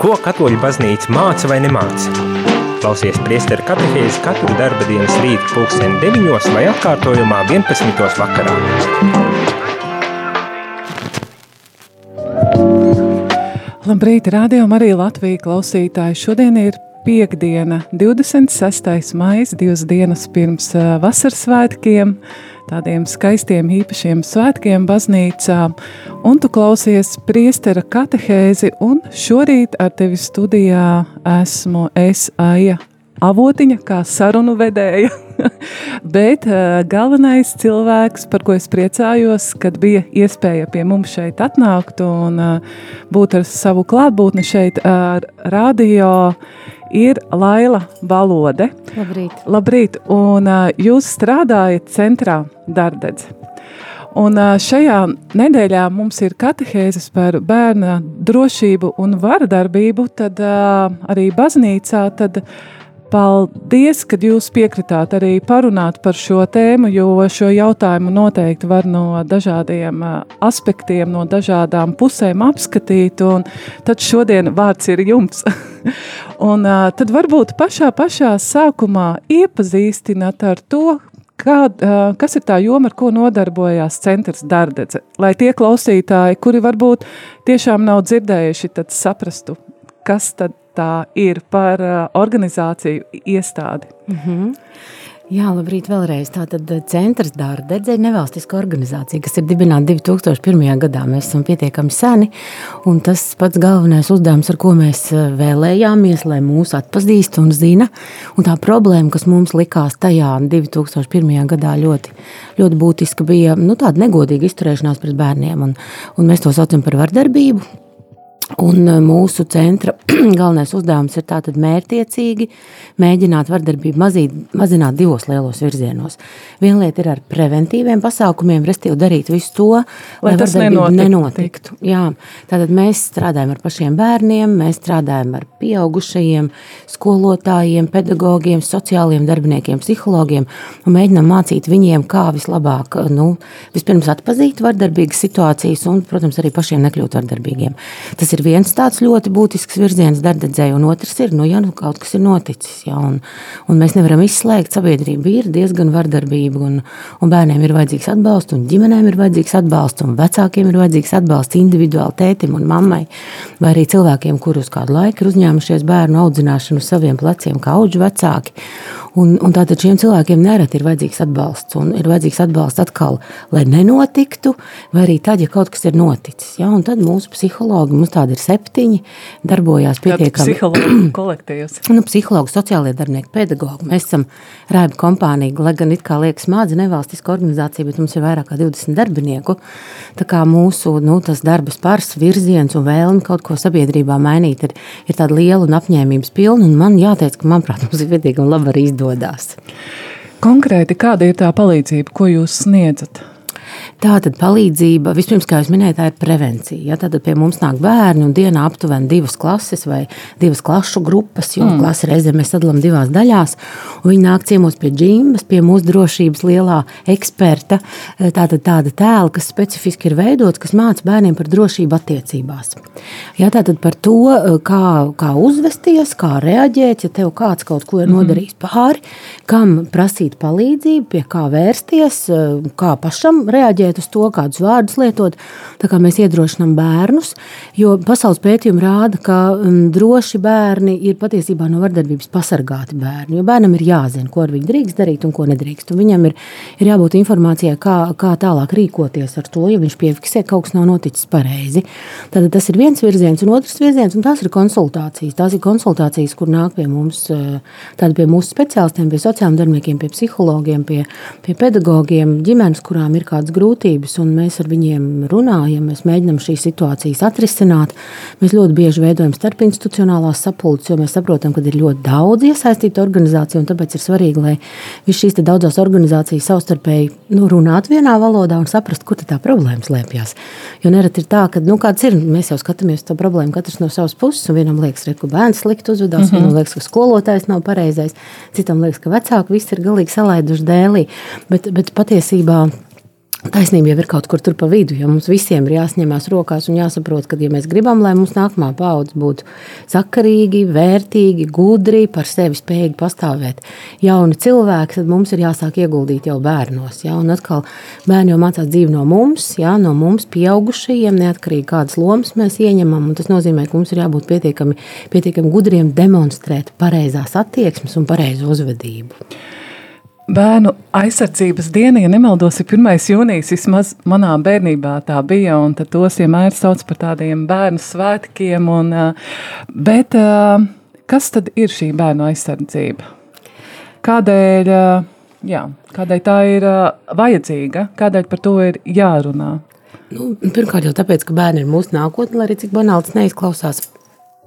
Ko katoļu baznīca māca vai nemāca? Klausies priesteru katehēzi katru darba dienas rītu pulksteni 9 vai atkārtojumā 11. vakarā. Labrīt, rādījumā arī Latvija klausītāji. Šodien ir piekdiena, 26. maija, divas dienas pirms vasaras svētkiem tādiem skaistiem, īpašiem svētkiem baznīcā, un tu klausies priestera katehēzi, un šorīt ar tevi studijā esmu es Aija Avotiņa, kā sarunu vedēja, bet uh, galvenais cilvēks, par ko es priecājos, kad bija iespēja pie mums šeit atnākt un uh, būt ar savu klātbūtni šeit ar radio, ir Laila Balode. Labrīt. Labrīt, un uh, jūs strādājat centrā Dardedz. Un šajā nedēļā mums ir katehēzes par bērna drošību un vardarbību, tad arī baznīcā, tad uh, Paldies, ka jūs piekritāt arī parunāt par šo tēmu, jo šo jautājumu noteikti var no dažādiem aspektiem, no dažādām pusēm apskatīt. Tad šodien vārds ir jums. un tad varbūt pašā, pašā sākumā iepazīstināt ar to, kā, kas ir tā joma, ar ko nodarbojās centrs Dardedze. Lai tie klausītāji, kuri varbūt tiešām nav dzirdējuši, tad saprastu, kas tad tā ir par uh, organizāciju iestādi. Mm -hmm. Jā, labrīt, vēlreiz. Tātad uh, Centrs Dārdedze ir nevalstiska organizācija, kas ir dibināta 2001. gadā. Mēs esam pietiekami seni, un tas pats galvenais uzdevums, ar ko mēs uh, vēlējāmies, lai mūs atpazīst un zina, un tā problēma, kas mums likās tajā 2001. gadā ļoti, ļoti būtiska, bija nu, tāda negodīga izturēšanās pret bērniem, un, un mēs to saucam par vardarbību. Un e, mūsu centra galvenais uzdevums ir tātad mērķiecīgi mēģināt vardarbību mazīt, mazināt divos lielos virzienos. Viena lieta ir ar preventīviem pasākumiem, respektīvi darīt visu to, lai, lai tas nenotiktu. nenotiktu. Jā, tātad mēs strādājam ar pašiem bērniem, mēs strādājam ar pieaugušajiem, skolotājiem, pedagogiem, sociāliem darbiniekiem, psihologiem un mēģinām mācīt viņiem, kā vislabāk, nu, vispirms atpazīt vardarbīgas situācijas un, protams, arī pašiem nekļūt vardarbīgiem. Tas ir ir viens tāds ļoti būtisks virziens darbdedzēji, un otrs ir, nu, ja nu kaut kas ir noticis, ja, un, un mēs nevaram izslēgt, sabiedrība ir diezgan vardarbīga, un, un bērniem ir vajadzīgs atbalsts, un ģimenēm ir vajadzīgs atbalsts, un vecākiem ir vajadzīgs atbalsts individuāli tētim un mammai, vai arī cilvēkiem, kurus kādu laiku ir uzņēmušies bērnu audzināšanu uz saviem pleciem, kā auģu vecāki. Un, un tātad šiem cilvēkiem nereti ir vajadzīgs atbalsts. Un ir vajadzīgs atbalsts atkal, lai nenotiktu, vai arī tad, ja kaut kas ir noticis. Ja? Un tad mūsu psihologi, mums tādi ir septiņi, darbojās pietiekami. Psihologu kolektīvs. nu, psihologi, sociālie darbinieki, pedagogi. Mēs esam rēba kompānija, lai gan it kā liekas mādzi nevalstiska organizācija, bet mums ir vairāk kā 20 darbinieku. Tā kā mūsu nu, darba spars, virziens un vēlme kaut ko sabiedrībā mainīt ir, ir tāda liela un apņēmības pilna. Un man jāteic, ka manuprāt, mums ir pietiekami labi arī izdevies izdodas. Konkrēti, kāda ir tā palīdzība, ko jūs sniedzat? Tā tad palīdzība, vispirms, kā jau minēju, tā ir prevencija. Ja? Tad pie mums nāk bērni un dienā aptuveni divas klases vai divas klašu grupas, jo mm. klasi reizē mēs sadalām divās daļās. Viņi nāk ciemos pie džimbas, pie mūsu drošības lielā eksperta. Tātad tāda tēla, kas specifiski ir veidots, kas māca bērniem par drošību attiecībās. Ja? Tātad par to, kā, kā uzvesties, kā reaģēt, ja tev kāds kaut ko ir mm. nodarījis pāri, kam prasīt palīdzību, pie kā vērsties, kā pašam reaģēt reaģēt uz to, kādus vārdus lietot. Tā kā mēs iedrošinām bērnus, jo pasaules pētījumi rāda, ka um, droši bērni ir patiesībā no vardarbības pasargāti bērni. Jo bērnam ir jāzina, ko ar viņu drīkst darīt un ko nedrīkst. Un viņam ir, ir jābūt informācijai, kā, kā tālāk rīkoties ar to, ja viņš piefiksē, ka kaut kas nav noticis pareizi. Tad tas ir viens virziens, un otrs virziens, un tās ir konsultācijas. Tās ir konsultācijas, kur nāk pie mums, uh, pie mūsu speciālistiem, pie sociālajiem darbiniekiem, pie psihologiem, pie, pie pedagogiem, ģimenes, kurām ir kādas grūtības grūtības, un mēs ar viņiem runājam, mēs mēģinām šīs situācijas atrisināt. Mēs ļoti bieži veidojam starpinstitucionālās sapulces, jo mēs saprotam, ka ir ļoti daudz iesaistītu organizāciju, un tāpēc ir svarīgi, lai visas šīs daudzās organizācijas savstarpēji nu, runātu vienā valodā un saprastu, kur tā problēma slēpjas. Jo nereti ir tā, ka nu, ir, mēs jau skatāmies to problēmu katrs no savas puses, un vienam liekas, ka bērns slikti uzvedās, mm -hmm. vienam liekas, ka skolotājs nav pareizais, citam liekas, ka vecāki visi ir galīgi salaiduši dēlī. Bet, bet patiesībā Taisnība jau ir kaut kur pa vidu, jo mums visiem ir jāsņemās rokās un jāsaprot, ka, ja mēs gribam, lai mūsu nākamā paudze būtu sakarīgi, vērtīgi, gudri, par sevi spējīgi pastāvēt, jauni cilvēki, tad mums ir jāsāk ieguldīt jau bērnos. Ja? Un atkal bērni jau mācās dzīvi no mums, ja? no mums, pieaugušajiem, neatkarīgi kādas lomas mēs ieņemam. Tas nozīmē, ka mums ir jābūt pietiekami, pietiekami gudriem demonstrēt pareizās attieksmes un pareizo uzvedību. Bērnu aizsardzības diena, ja nemaldos, ir 1. jūnijas. Vismaz manā bērnībā tā bija, un tos vienmēr sauc par tādiem bērnu svētkiem. Un, bet kas tad ir šī bērnu aizsardzība? Kādēļ, jā, kādēļ tā ir vajadzīga? Kādēļ par to ir jārunā? Nu, pirmkārt, jau tāpēc, ka bērni ir mūsu nākotne, lai arī cik banāli tas neizklausās.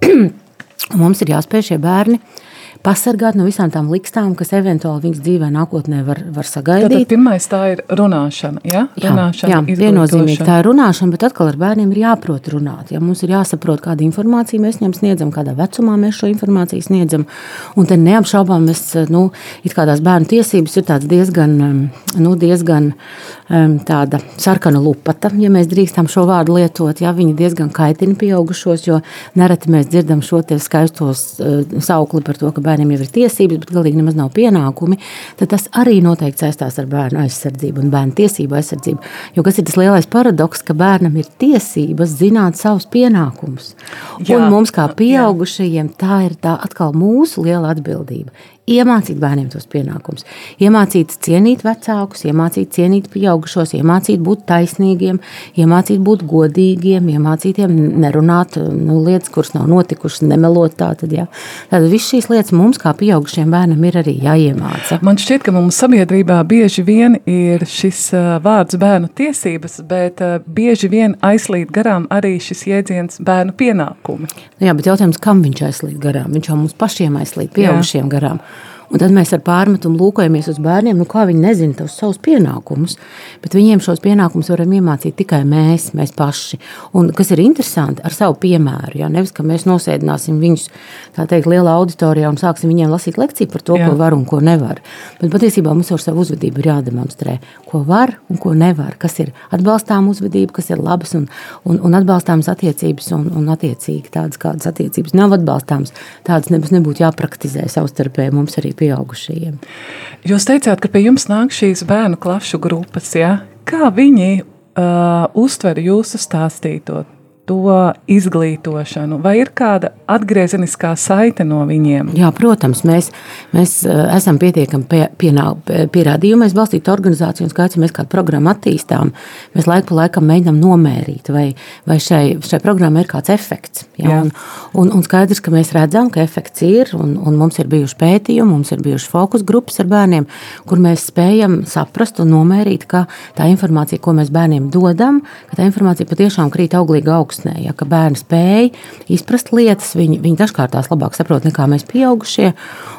Mums ir jāspēj šie bērni uh, pasargāt no visām tām likstām, kas eventuāli viņas dzīvē nākotnē var, var sagaidīt. Tad pirmais tā ir runāšana. Ja? runāšana jā, jā viennozīmīgi tā ir runāšana, bet atkal ar bērniem ir jāprot runāt. Ja? Mums ir jāsaprot, kādu informāciju mēs viņiem sniedzam, kādā vecumā mēs šo informāciju sniedzam. Un te neapšaubām, mēs, nu, it kā tās bērnu tiesības ir diezgan, nu, diezgan um, tāda sarkana lupata, ja mēs drīkstam šo vārdu lietot. Ja? Viņi diezgan kaitina pieaugušos, jo nereti mēs dzirdam šo skaistos uh, saukli par to, ka bērni bērniem jau ir tiesības, bet galīgi nemaz nav pienākumi, tad tas arī noteikti saistās ar bērnu aizsardzību un bērnu tiesību aizsardzību. Jo kas ir tas lielais paradoks, ka bērnam ir tiesības zināt savus pienākumus. Jā, un mums, kā pieaugušajiem, tā ir tā atkal mūsu liela atbildība iemācīt bērniem tos pienākumus, iemācīt cienīt vecākus, iemācīt cienīt pieaugušos, iemācīt būt taisnīgiem, iemācīt būt godīgiem, iemācīt nerunāt nu, lietas, kuras nav notikušas, nemelot. Tātad, jā. Tātad viss šīs lietas mums, kā pieaugušiem bērnam, ir arī jāiemāca. Man šķiet, ka mums sabiedrībā bieži vien ir šis vārds bērnu tiesības, bet bieži vien aizslīd garām arī šis jēdziens bērnu pienākumi. Jā, bet jautājums, kam viņš aizslīd garām? Viņš jau mums pašiem aizslīd, pieaugušiem jā. garām. Un tad mēs ar pārmetumu lūkojamies uz bērniem, nu, kā viņi nezina tos savus pienākumus. Bet viņiem šos pienākumus varam iemācīt tikai mēs, mēs paši. Un kas ir interesanti ar savu piemēru, ja nevis, ka mēs nosēdināsim viņus teikt, lielā auditorijā un sāksim viņiem lasīt lekciju par to, Jā. ko var un ko nevar. Bet patiesībā mums ar savu uzvedību ir jādemonstrē, ko var un ko nevar, kas ir atbalstām uzvedība, kas ir labas un, un, un atbalstāmas attiecības, un, un attiecīgi tādas, kādas attiecības nav atbalstāmas, tādas nebūs jāpraktizē savstarpēji mums arī pieaugušajiem. Jūs teicāt, ka pie jums nāk šīs bērnu klašu grupas. Ja? Kā viņi uh, uztver jūsu stāstīto? To izglītošanu, vai ir kāda atgriezeniskā saite no viņiem? Jā, protams, mēs, mēs eh, esam pietiekami pie. Mēs balstītu organizāciju un skaidrs, mēs kādu programmu attīstām. Mēs laiku pa laikam mēģinām nomērīt, vai, vai šai, šai programmai ir kāds efekts. Ja? Un, un, un skaidrs, ka mēs redzam, ka efekts ir, un, un mums ir bijuši pētījumi, mums ir bijuši fokus grupas ar bērniem, kur mēs spējam saprast un nomērīt, ka tā informācija, ko mēs bērniem dodam, ka tā informācija patiešām krīt auglīgi augstu augsnē. Ja, ka bērni spēj izprast lietas, viņi, viņi dažkārt tās labāk saprot nekā mēs pieaugušie.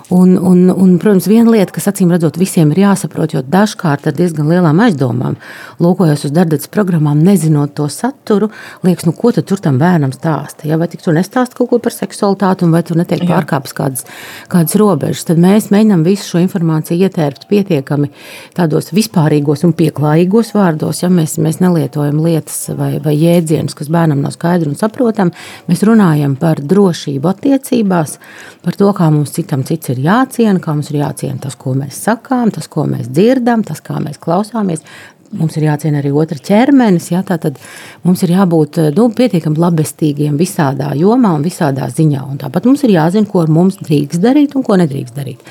Un, un, un, protams, viena lieta, kas acīm redzot visiem ir jāsaprot, jo dažkārt ar diezgan lielām aizdomām, lūkojot uz darbības programmām, nezinot to saturu, liekas, nu, ko tur tam bērnam stāsta. Ja? Vai tur nestāst kaut ko par seksualitāti, vai tur netiek pārkāptas kādas, kādas robežas, tad mēs mēģinām visu šo informāciju ietērpt pietiekami tādos vispārīgos un pieklājīgos vārdos. Ja? Mēs, mēs nelietojam lietas vai, vai jēdzienus, kas bērnam nav skaidri un saprotami. Mēs runājam par drošību attiecībās, par to, kā mums citam cits ir jāciena, kā mums ir jāciena tas, ko mēs sakām, tas, ko mēs dzirdam, tas, kā mēs klausāmies. Mums ir jāciena arī otra ķermenis. Ja, tad mums ir jābūt nu, pietiekami labestīgiem visādā jomā un visādā ziņā. Un tāpat mums ir jāzina, ko mums drīkst darīt un ko nedrīkst darīt.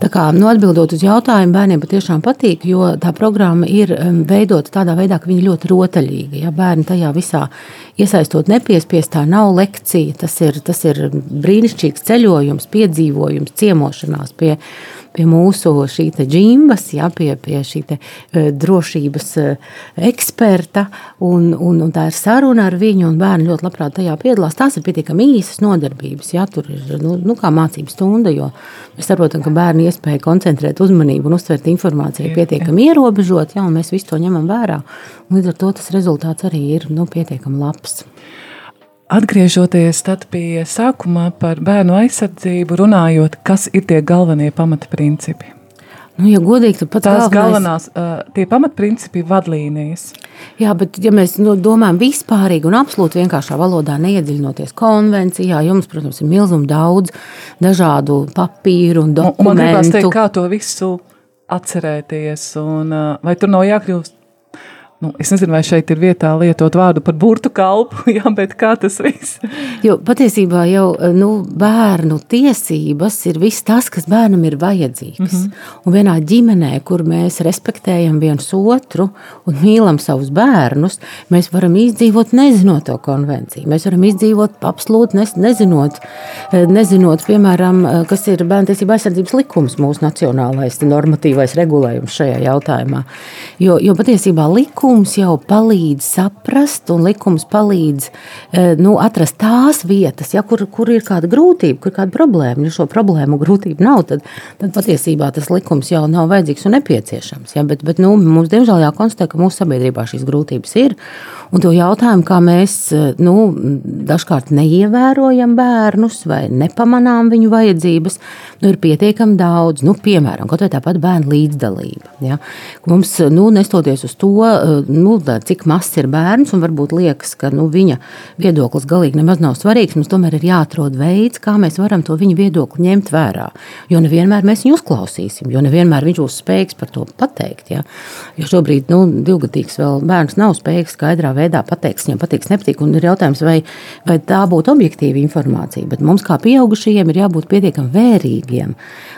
Tā kā, nu, atbildot uz jautājumu, bērniem patiešām patīk, jo tā programma ir veidota tādā veidā, ka viņi ļoti rotaļīga. Ja, bērni tajā visā iesaistot nepiespiestā, nav lekcija. Tas ir, tas ir brīnišķīgs ceļojums, piedzīvojums, ciemošanās pie pie mūsu šī džimbas, ja, pie, pie šī te, uh, drošības uh, eksperta, un, un, un tā ir saruna ar viņu, un bērni ļoti labprāt tajā piedalās. Tās ir pietiekami īsas nodarbības, ja tur ir nu, nu, kā mācību stunda, mēs saprotam, ka bērni iespēja koncentrēt uzmanību un uztvert informāciju pietiekami ierobežot, ja, un mēs visu to ņemam vērā. Līdz ar to tas rezultāts arī ir nu, pietiekami labs. Atgriežoties pie sākumā par bērnu aizsardzību, runājot, kas ir tie galvenie pamatprincipi? Nu, ja godīgi, tad Tās galvenais- galvenās, uh, tie pamatprincipi, vadlīnijas. Jā, bet ja mēs nu, domājam vispārīgi un absolūti vienkāršā valodā, neiedziļinoties konvencijā, jums, protams, ir milzīgi daudz dažādu papīru un Un, un man dokumentu. teikt, kā to visu atcerēties, un uh, vai tur nav jākļūst. Nu, es nezinu, vai šeit ir vietā lietot vārdu par burtu kalpu, jā, bet kā tas viss? Jo patiesībā jau nu, bērnu tiesības ir viss tas, kas bērnam ir vajadzīgs. Mm -hmm. Un vienā ģimenē, kur mēs respektējam viens otru un mīlam savus bērnus, mēs varam izdzīvot nezinot to konvenciju. Mēs varam izdzīvot absolūti nezinot, eh, nezinot piemēram, eh, kas ir bērnu tiesība aizsardzības likums, mūsu nacionālais normatīvais regulējums šajā jautājumā. Jo, jo patiesībā likums jau palīdz saprast, un likums palīdz eh, nu, atrast tās vietas, ja, kur, kur ir kāda grūtība, kur ir kāda problēma. Ja šo problēmu grūtību nav, tad, tad patiesībā tas likums jau nav vajadzīgs un nepieciešams. Ja, bet, bet nu, mums, diemžēl, jākonstatē, ka mūsu sabiedrībā šīs grūtības ir. Un to jautājumu, kā mēs eh, nu, dažkārt neievērojam bērnus vai nepamanām viņu vajadzības, nu, ir pietiekami daudz. Nu, piemēram, kaut vai tāpat bērnu līdzdalība. Ja? Mums, nu, nestoties uz to, eh, nu, cik mazs ir bērns, un varbūt liekas, ka nu, viņa viedoklis galīgi nemaz nav svarīgs, mums tomēr ir jāatrod veids, kā mēs varam to viņa viedokli ņemt vērā. Jo nevienmēr mēs viņu uzklausīsim, jo nevienmēr viņš būs spējīgs par to pateikt. Ja? Jo šobrīd nu, divgadīgs vēl bērns nav spējīgs skaidrā veidā pateikt, kas viņam patīk, nepatīk. Ir jautājums, vai, vai tā būtu objektīva informācija. Bet mums, kā pieaugušajiem, ir jābūt pietiekami vērīgiem,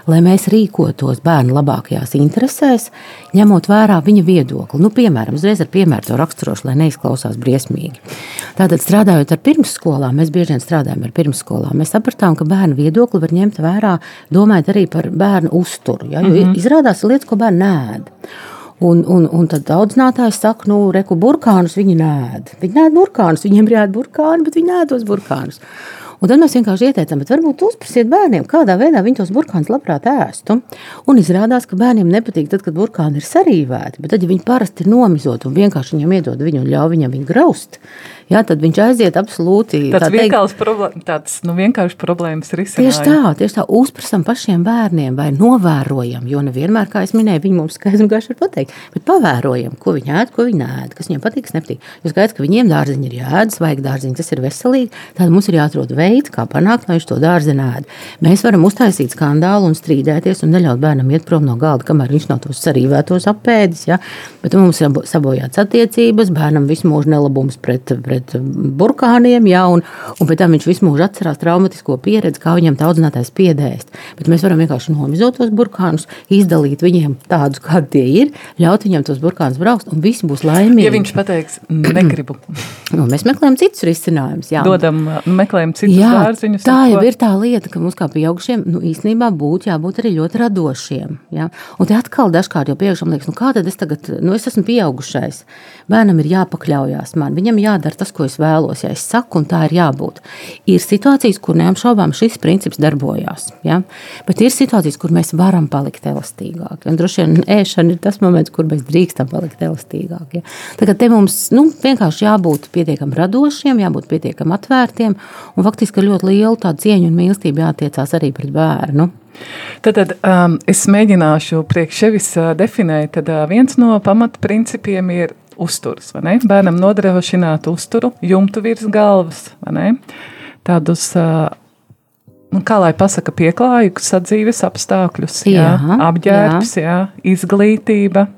lai mēs rīkotos bērnu labākajās interesēs, ņemot vērā viņa viedokli. Nu, piemēram, uzreiz ar piemēru to raksturošu, lai neizklausās briesmīgi. Tātad, strādājot ar pirmsskolām, mēs bieži vien strādājam ar pirmsskolām. Mēs sapratām, ka bērnu viedokli var ņemt vērā, domājot arī par bērnu uzturu. Ja? Jo mm -hmm. izrādās lietas, ko bērni ēd. Un, un, un tad audzinātājs saka, nu, reku burkānus viņi nēd. Viņi nēd burkānus, viņiem ir jāēd burkāni, bet viņi nēd tos burkānus. Un tad mēs vienkārši ieteicām, bet varbūt uzprasiet bērniem, kādā veidā viņi tos burkānus labprāt ēstu. Un izrādās, ka bērniem nepatīk tad, kad burkāni ir sarīvēti, bet tad, ja viņi parasti ir nomizoti un vienkārši viņam iedod viņu un ļauj viņam viņu graust, jā, tad viņš aiziet absolūti tāds tā teikt, vienkāršs problēma, tāds nu, vienkārši problēmas risinājums. Tieši tā, tieši tā, uzprasām pašiem bērniem, vai novērojam, jo nevienmēr, kā es minēju, viņi mums skaidri un gaiši var pateikt, bet pavērojam, ko viņi ēd, ko viņi ēd, kas viņiem patīk, kas nepatīk. Jo skaidrs, ka viņiem dārziņi ir jāēd, svaigi dārziņi, tas ir veselīgi, tad mums ir jāatrod veids, kā panākt, lai viņš to dārziņu ēd. Mēs varam uztaisīt skandālu un strīdēties un neļaut bērnam iet prom no galda, kamēr viņš nav tos sarīvētos apēdis, ja? bet mums ir sabojāts attiecības, bērnam visu mūžu nelabums pret, pret burkāniem, ja? un, un pēc tam viņš visu mūžu atcerās traumatisko pieredzi, kā viņam tā audzinātājs piedēst. Bet mēs varam vienkārši nomizot tos burkānus, izdalīt viņiem tādus, kādi tie ir, ļaut viņiem tos burkānus braukt, un visi būs laimīgi. Ja viņš pateiks, negribu, nu, mēs meklējam citus risinājumus. jā. dodam, nu, meklējam citus Jā, dārziņus. tā jau ir tā lieta, ka mums kā pieaugušiem nu, īstenībā būtu jābūt arī ļoti radošiem. Ja? Un te atkal dažkārt jau pieaugušam liekas, nu kā tad es tagad, nu es esmu pieaugušais. Bērnam ir jāpakļaujas man, viņam jādara tas, ko es vēlos, ja es saku, un tā ir jābūt. Ir situācijas, kur neapšaubām šis princips darbojās. Ja? Bet ir situācijas, kur mēs varam palikt elastīgāki. Un droši vien ēšana ir tas moments, kur mēs drīkstam palikt elastīgāki. Ja? Tagad te mums nu, vienkārši jābūt pietiekami radošiem, jābūt pietiekami atvērtiem, un faktiski ļoti lielu tādu cieņu un mīlestību jātiecās arī pret bērnu. Tad, tad um, es mēģināšu priekš sevis uh, definēt, tad uh, viens no pamatprincipiem ir uzturs, vai ne? Bērnam nodrošināt uzturu, jumtu virs galvas, vai ne? Tādus, uh, nu, kā lai pasaka, pieklājīgus sadzīves apstākļus, jā, Jā, apģērbs, jā. izglītība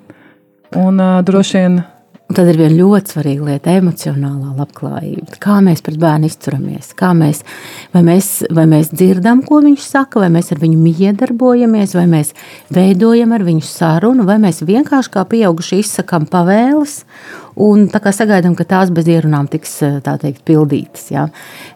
un uh, droši vien Un tad ir viena ļoti svarīga lieta - emocionālā labklājība. Kā mēs pret bērnu izturamies, mēs, vai mēs, vai mēs dzirdam, ko viņš saka, vai mēs ar viņu miedarbojamies, vai mēs veidojam ar viņu sarunu, vai mēs vienkārši kā pieauguši izsakām pavēles un sagaidām, ka tās bez ierunām tiks tā teikt, pildītas. Ja?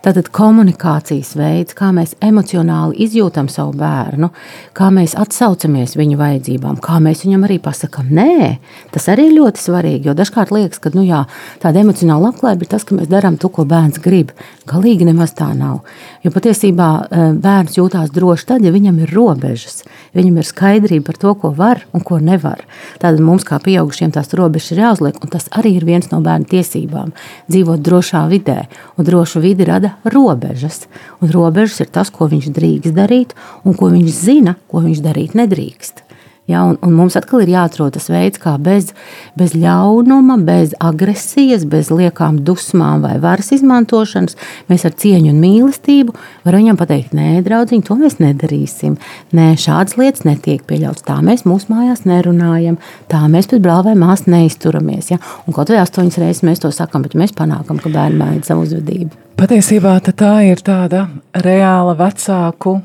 Tātad komunikācijas veids, kā mēs emocionāli izjūtam savu bērnu, kā mēs atsaucamies viņu vajadzībām, kā mēs viņam arī pasakām, nē, tas arī ir ļoti svarīgi. Jo dažkārt liekas, ka nu, jā, tāda emocionāla labklājība ir tas, ka mēs darām to, ko bērns grib. Galīgi nemaz tā nav. Jo patiesībā eh, bērns jūtās droši tad, ja viņam ir robežas, viņam ir skaidrība par to, ko var un ko nevar. Tad mums, kā pieaugušiem, tās robežas ir jāuzliek, un tas arī ir viens no bērnu tiesībām - dzīvot drošā vidē. Un drošu vidi rada robežas. Un robežas ir tas, ko viņš drīkst darīt un ko viņš zina, ko viņš darīt nedrīkst. Ja, un, un mums atkal ir jāatrod tas veids, kā bez, bez ļaunuma, bez agresijas, bez liekām dusmām vai varas izmantošanas, mēs ar cieņu un mīlestību varam viņam pateikt, nē, draugiņ, to mēs nedarīsim. Nē, šādas lietas netiek pieļautas. Tā mēs mūsu mājās nerunājam, tā mēs pret brāli vai māsu neizturamies. Ja? Un kaut vai astoņas reizes mēs to sakām, bet mēs panākam, ka bērni maina savu uzvedību. Patiesībā tā ir tāda reāla vecāku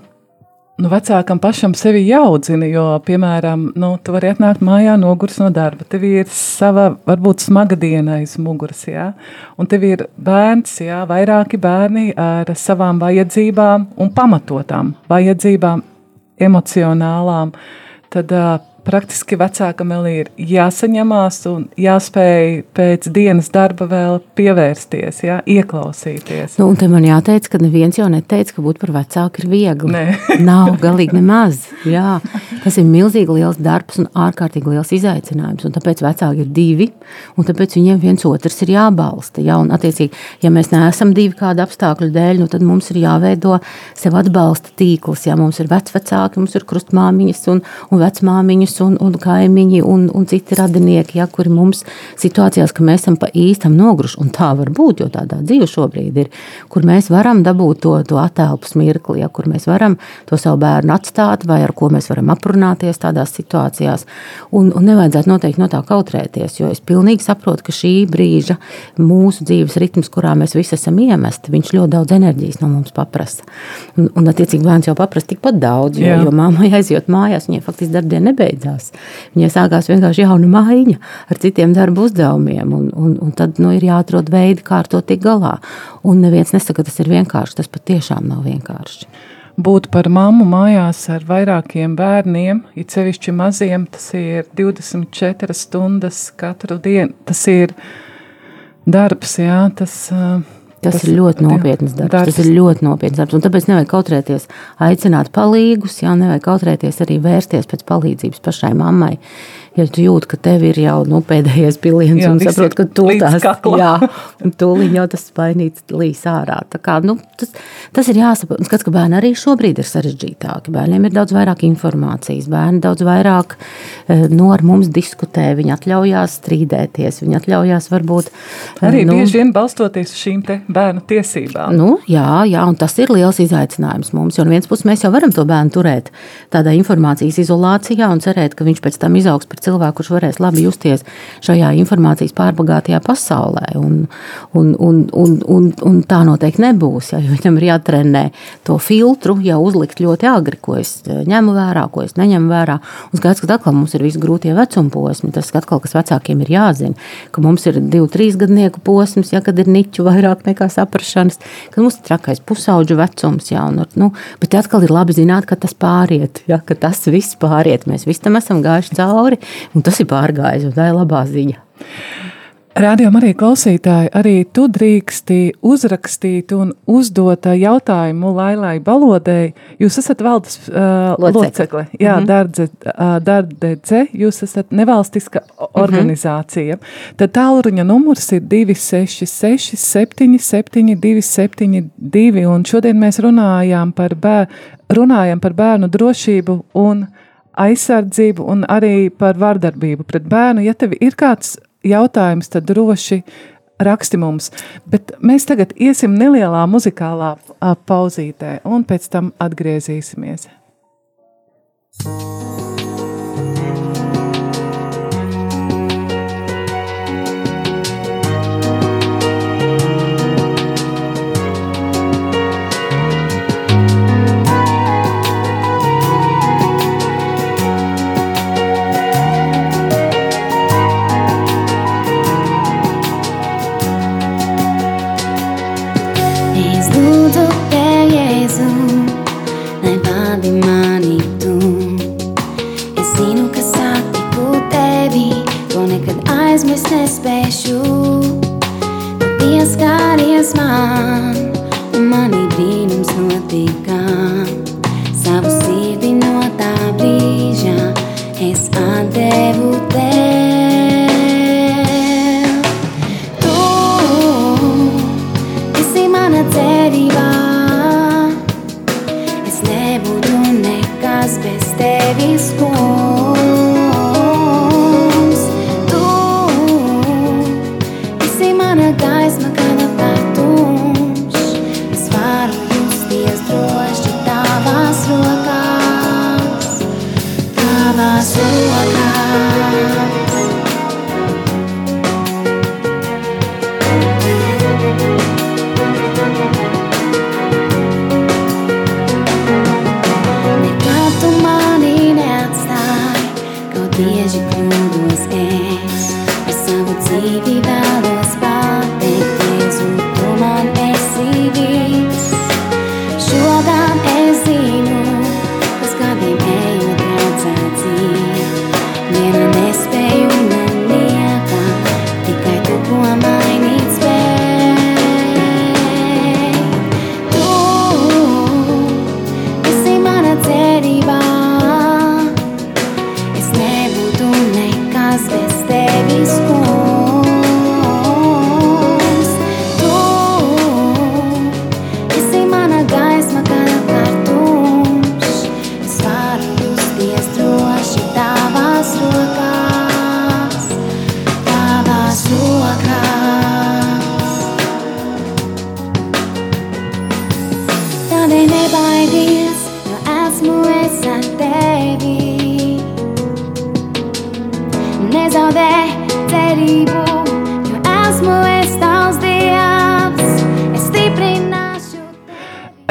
nu, vecākam pašam sevi jāaudzina. Jo, piemēram, nu, tu vari atnākt mājā, nogurs no darba. Tev ir sava, varbūt smaga diena aiz muguras, jā? un tev ir bērns, jā, vairāki bērni ar savām vajadzībām un pamatotām vajadzībām, emocionālām. Tad, praktiski vecākam vēl ir jāsaņemās un jāspēj pēc dienas darba vēl pievērsties, jā, ieklausīties. Nu, un te man jāteic, ka neviens jau neteica, ka būt par vecāku ir viegli. Nē. Nav galīgi nemaz. Jā. Tas ir milzīgi liels darbs un ārkārtīgi liels izaicinājums. Un tāpēc vecāki ir divi, un tāpēc viņiem viens otrs ir jābalsta. Jā, un, attiecīgi, ja mēs neesam divi kādu apstākļu dēļ, nu, tad mums ir jāveido sev atbalsta tīkls. Jā, mums ir vecvecāki, mums ir krustmāmiņas un, un vecmāmiņas draugus un, un kaimiņi un, un citi radinieki, ja, kuri mums situācijās, ka mēs esam pa īstam nogruši, un tā var būt, jo tādā dzīve šobrīd ir, kur mēs varam dabūt to, to attēlpas mirkli, ja, kur mēs varam to savu bērnu atstāt, vai ar ko mēs varam aprunāties tādās situācijās, un, un nevajadzētu noteikti no tā kautrēties, jo es pilnīgi saprotu, ka šī brīža mūsu dzīves ritms, kurā mēs visi esam iemesti, viņš ļoti daudz enerģijas no mums paprasa. Un, un attiecīgi, bērns jau paprasa tikpat daudz, jo, Jā. jo mammai aiziet mājās, viņai faktiski darbdiena nebeidz nebeidzās. Viņai sākās vienkārši jauna maiņa ar citiem darba uzdevumiem, un, un, un tad nu, ir jāatrod veidi, kā ar to tikt galā. Un neviens nesaka, ka tas ir vienkārši. Tas patiešām nav vienkārši. Būt par mammu mājās ar vairākiem bērniem, it sevišķi maziem, tas ir 24 stundas katru dienu. Tas ir darbs, jā, tas uh, Tas, tas ir ļoti nopietns darbs. darbs. Tas ir ļoti nopietns darbs. Un tāpēc nevajag kautrēties, aicināt palīgus, jā, nevajag kautrēties arī vērsties pēc palīdzības pašai mammai ja tu jūti, ka tev ir jau nu, pēdējais piliens, jā, un saproti, ka tu tās, tūlīt jau tas spainīts līs ārā. Tā kā, nu, tas, tas ir jāsaprot. Skats, ka bērni arī šobrīd ir sarežģītāki. Bērniem ir daudz vairāk informācijas, bērni daudz vairāk eh, nu, ar mums diskutē, viņi atļaujās strīdēties, viņi atļaujās varbūt. Eh, arī nu, bieži vien balstoties uz šīm bērnu tiesībām. Nu, jā, jā, un tas ir liels izaicinājums mums, jo no vienas puses mēs jau varam to bērnu turēt tādā informācijas izolācijā un cerēt, ka viņš pēc tam izaugs par cilvēku, kurš varēs labi justies šajā informācijas pārbagātajā pasaulē. Un, un, un, un, un, un tā noteikti nebūs. Ja, viņam ir jātrenē to filtru, jau uzlikt ļoti agri, ko es eh, ņemu vērā, ko es neņemu vērā. Un skaidrs, ka atkal mums ir visi grūtie vecuma posmi. Tas atkal, kas vecākiem ir jāzina, ka mums ir divu, trīs gadnieku posms, ja kad ir niķu vairāk nekā saprašanas, ka mums ir trakais pusauģu vecums. Ja, un, nu, bet atkal ir labi zināt, ka tas pāriet, ja, ka tas viss pāriet. Mēs visi tam esam gājuši cauri, Un tas ir pārgājis, un tā ir labā ziņa. Rādījumā arī klausītāji, arī tu drīksti uzrakstīt un uzdot jautājumu Lailai Balodei. Jūs esat valdes uh, locekle. Jā, mm -hmm. dardze, uh, dardze, jūs esat nevalstiska organizācija. Mm -hmm. Tad tālruņa numurs ir 266 77 272, un šodien mēs runājām par, bēr, runājam par bērnu drošību un aizsardzību un arī par vardarbību pret bērnu. Ja tev ir kāds jautājums, tad droši raksti mums. Bet mēs tagad iesim nelielā muzikālā pauzītē un pēc tam atgriezīsimies. Thank you.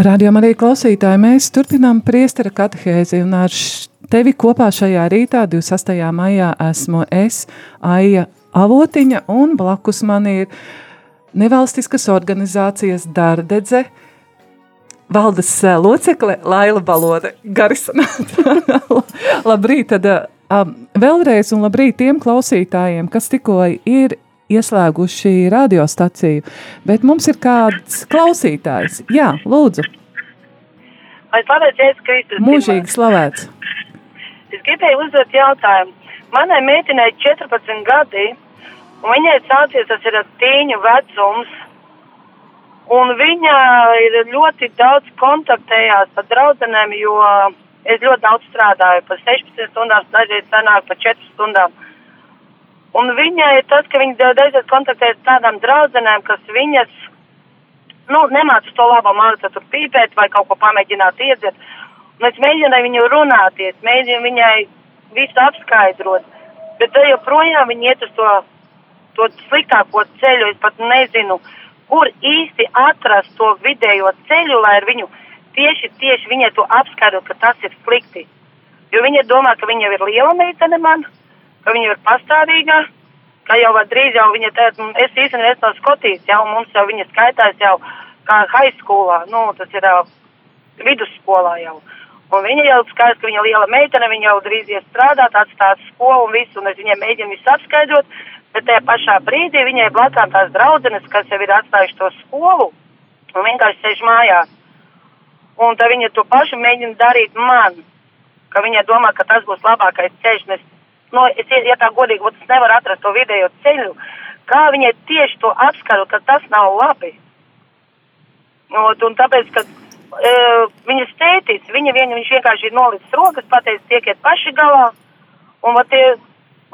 Radījumā arī klausītāji, mēs turpinām priestera katehēzi un ar tevi kopā šajā rītā, 28. maijā, esmu es, Aija Avotiņa, un blakus man ir nevalstiskas organizācijas Dardedze, valdes locekle Laila Balode. Garisanāta. labrīt, tad um, vēlreiz un labrīt tiem klausītājiem, kas tikko ir ieslēguši radiostaciju, bet mums ir kāds klausītājs. Jā, lūdzu. Lai slavēts Jēzus Kristus. Mūžīgi slavēts. Es gribēju uzdot jautājumu. Manai meitenei 14 gadi, un viņai sācies tas ir tīņu vecums, un viņa ir ļoti daudz kontaktējās ar draudzenēm, jo es ļoti daudz strādāju, pa 16 stundām, dažreiz sanāk pa 4 stundām. Un viņai tas, ka viņa dažreiz kontaktējas ar tādām draudzenēm, kas viņas, nu, nemāca to labo mākslu, tur pīpēt vai kaut ko pamēģināt iedzert. Un es mēģināju viņu runāties, mēģināju viņai visu apskaidrot, bet te joprojām viņi iet uz to, to sliktāko ceļu. Es pat nezinu, kur īsti atrast to vidējo ceļu, lai ar viņu tieši, tieši viņai to apskaidrot, ka tas ir slikti. Jo viņa domā, ka viņa ir liela meitene man, ka viņa ir pastāvīga, ka jau drīz jau viņa teica, es īstenībā esmu no Skotijas, jau mums jau viņa skaitās jau kā high schoolā, nu, tas ir uh, vidusskolā jau. Un viņa jau skaidrs, ka viņa liela meitene, viņa jau drīz ies strādāt, atstās skolu un visu, un es viņai mēģinu visu apskaidrot, bet tajā pašā brīdī viņai blakām tās draudzenes, kas jau ir atstājuši to skolu, un vienkārši sēž mājās. Un tad viņa to pašu mēģina darīt man, ka viņa domā, ka tas būs labākais ceļš. Un es, no, es, ja tā godīgi, es nevaru atrast to vidējo ceļu, kā viņai tieši to apskaru, ka tas nav labi. Un, un tāpēc, ka uh, viņas tētis, viņa vien, viņš vienkārši ir nolicis rokas, pateicis, tiekiet paši galā. Un tie,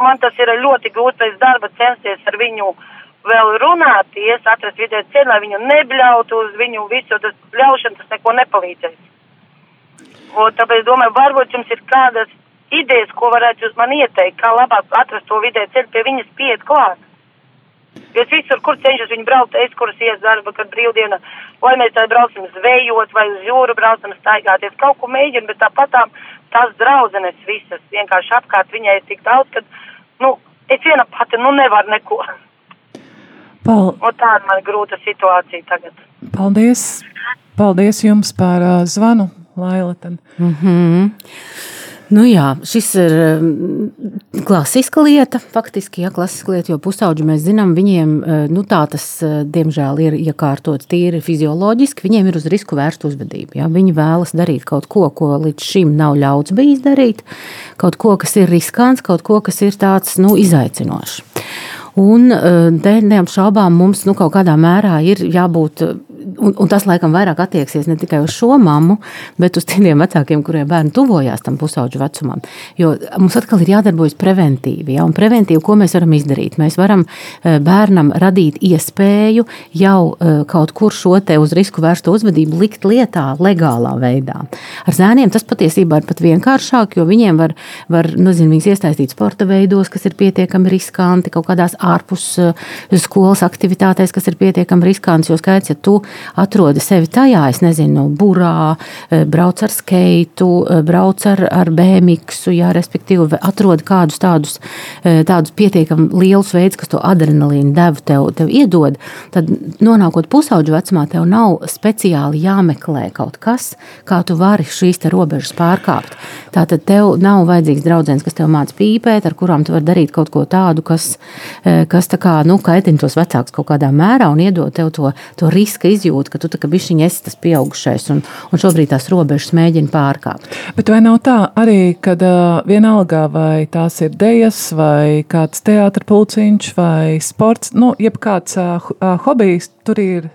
man tas ir ļoti grūti pēc darba censties ar viņu vēl runāties, atrast vidē ceļu, lai viņu nebļautu uz viņu visu, tas bļaušana tas neko nepalīdzēs. Un tāpēc domāju, varbūt jums ir kādas idejas, ko varētu jūs man ieteikt, kā labāk atrast to vidē ceļu pie viņas piet klāt. Jo es visur, kur cenšos viņu braukt, es kuras ies darba, kad brīvdiena, vai mēs tā brauksim zvejot, vai uz jūru braucam staigāties, kaut ko mēģinu, bet tāpat tām tās draudzenes visas vienkārši apkārt viņai ir tik daudz, ka, nu, es viena pati, nu, nevaru neko. Pal Un tāda man grūta situācija tagad. paldies, paldies jums par uh, zvanu, Laila. Mm -hmm. Nu jā, šis ir mm, klasiska lieta, faktiski, ja klasiska lieta, jo pusauģi mēs zinām, viņiem eh, nu, tā tas, eh, diemžēl, ir iekārtots tīri fizioloģiski, viņiem ir uz risku vērsta uzvedība. Ja? Viņi vēlas darīt kaut ko, ko līdz šim nav ļauts bijis darīt, kaut ko, kas ir riskants, kaut ko, kas ir tāds nu, izaicinošs. Un te neapšaubām mums nu, kaut kādā mērā ir jābūt un, un tas laikam vairāk attieksies ne tikai uz šo mammu, bet uz tiem vecākiem, kuriem bērni tuvojās tam pusauģu vecumam. Jo mums atkal ir jādarbojas preventīvi. Ja? Un preventīvi, ko mēs varam izdarīt? Mēs varam eh, bērnam radīt iespēju jau eh, kaut kur šo te uz risku vērstu uzvedību likt lietā legālā veidā. Ar zēniem tas patiesībā ir pat vienkāršāk, jo viņiem var, var nu, zin, iesaistīt sporta veidos, kas ir pietiekami riskanti, kaut kādās ārpus eh, skolas aktivitātēs, kas ir pietiekami riskanti. Jo skaidrs, ja tu atrodi sevi tajā, es nezinu, burā, eh, brauc ar skeitu, eh, brauc ar, ar BMX, jā, respektīvi atrodi kādus tādus, eh, tādus pietiekami lielus veidus, kas to adrenalīnu devu tev, tev iedod, tad nonākot pusauģu vecumā, tev nav speciāli jāmeklē kaut kas, kā tu vari šīs te robežas pārkāpt. Tātad tev nav vajadzīgs draudzens, kas tev māca pīpēt, ar kurām tu vari darīt kaut ko tādu, kas, kas tā kā, nu, kaitina tos vecākus kaut kādā mērā un iedod tev to, to riska izjūtu, ka tu tā kā bišķiņ esi tas pieaugušais un, un šobrīd tās robežas mēģina pārkāpt. Bet vai nav tā arī, kad uh, vienalga vai tās ir dejas vai kāds teātra pulciņš vai sports, nu, jebkāds uh, hobijs, tur ir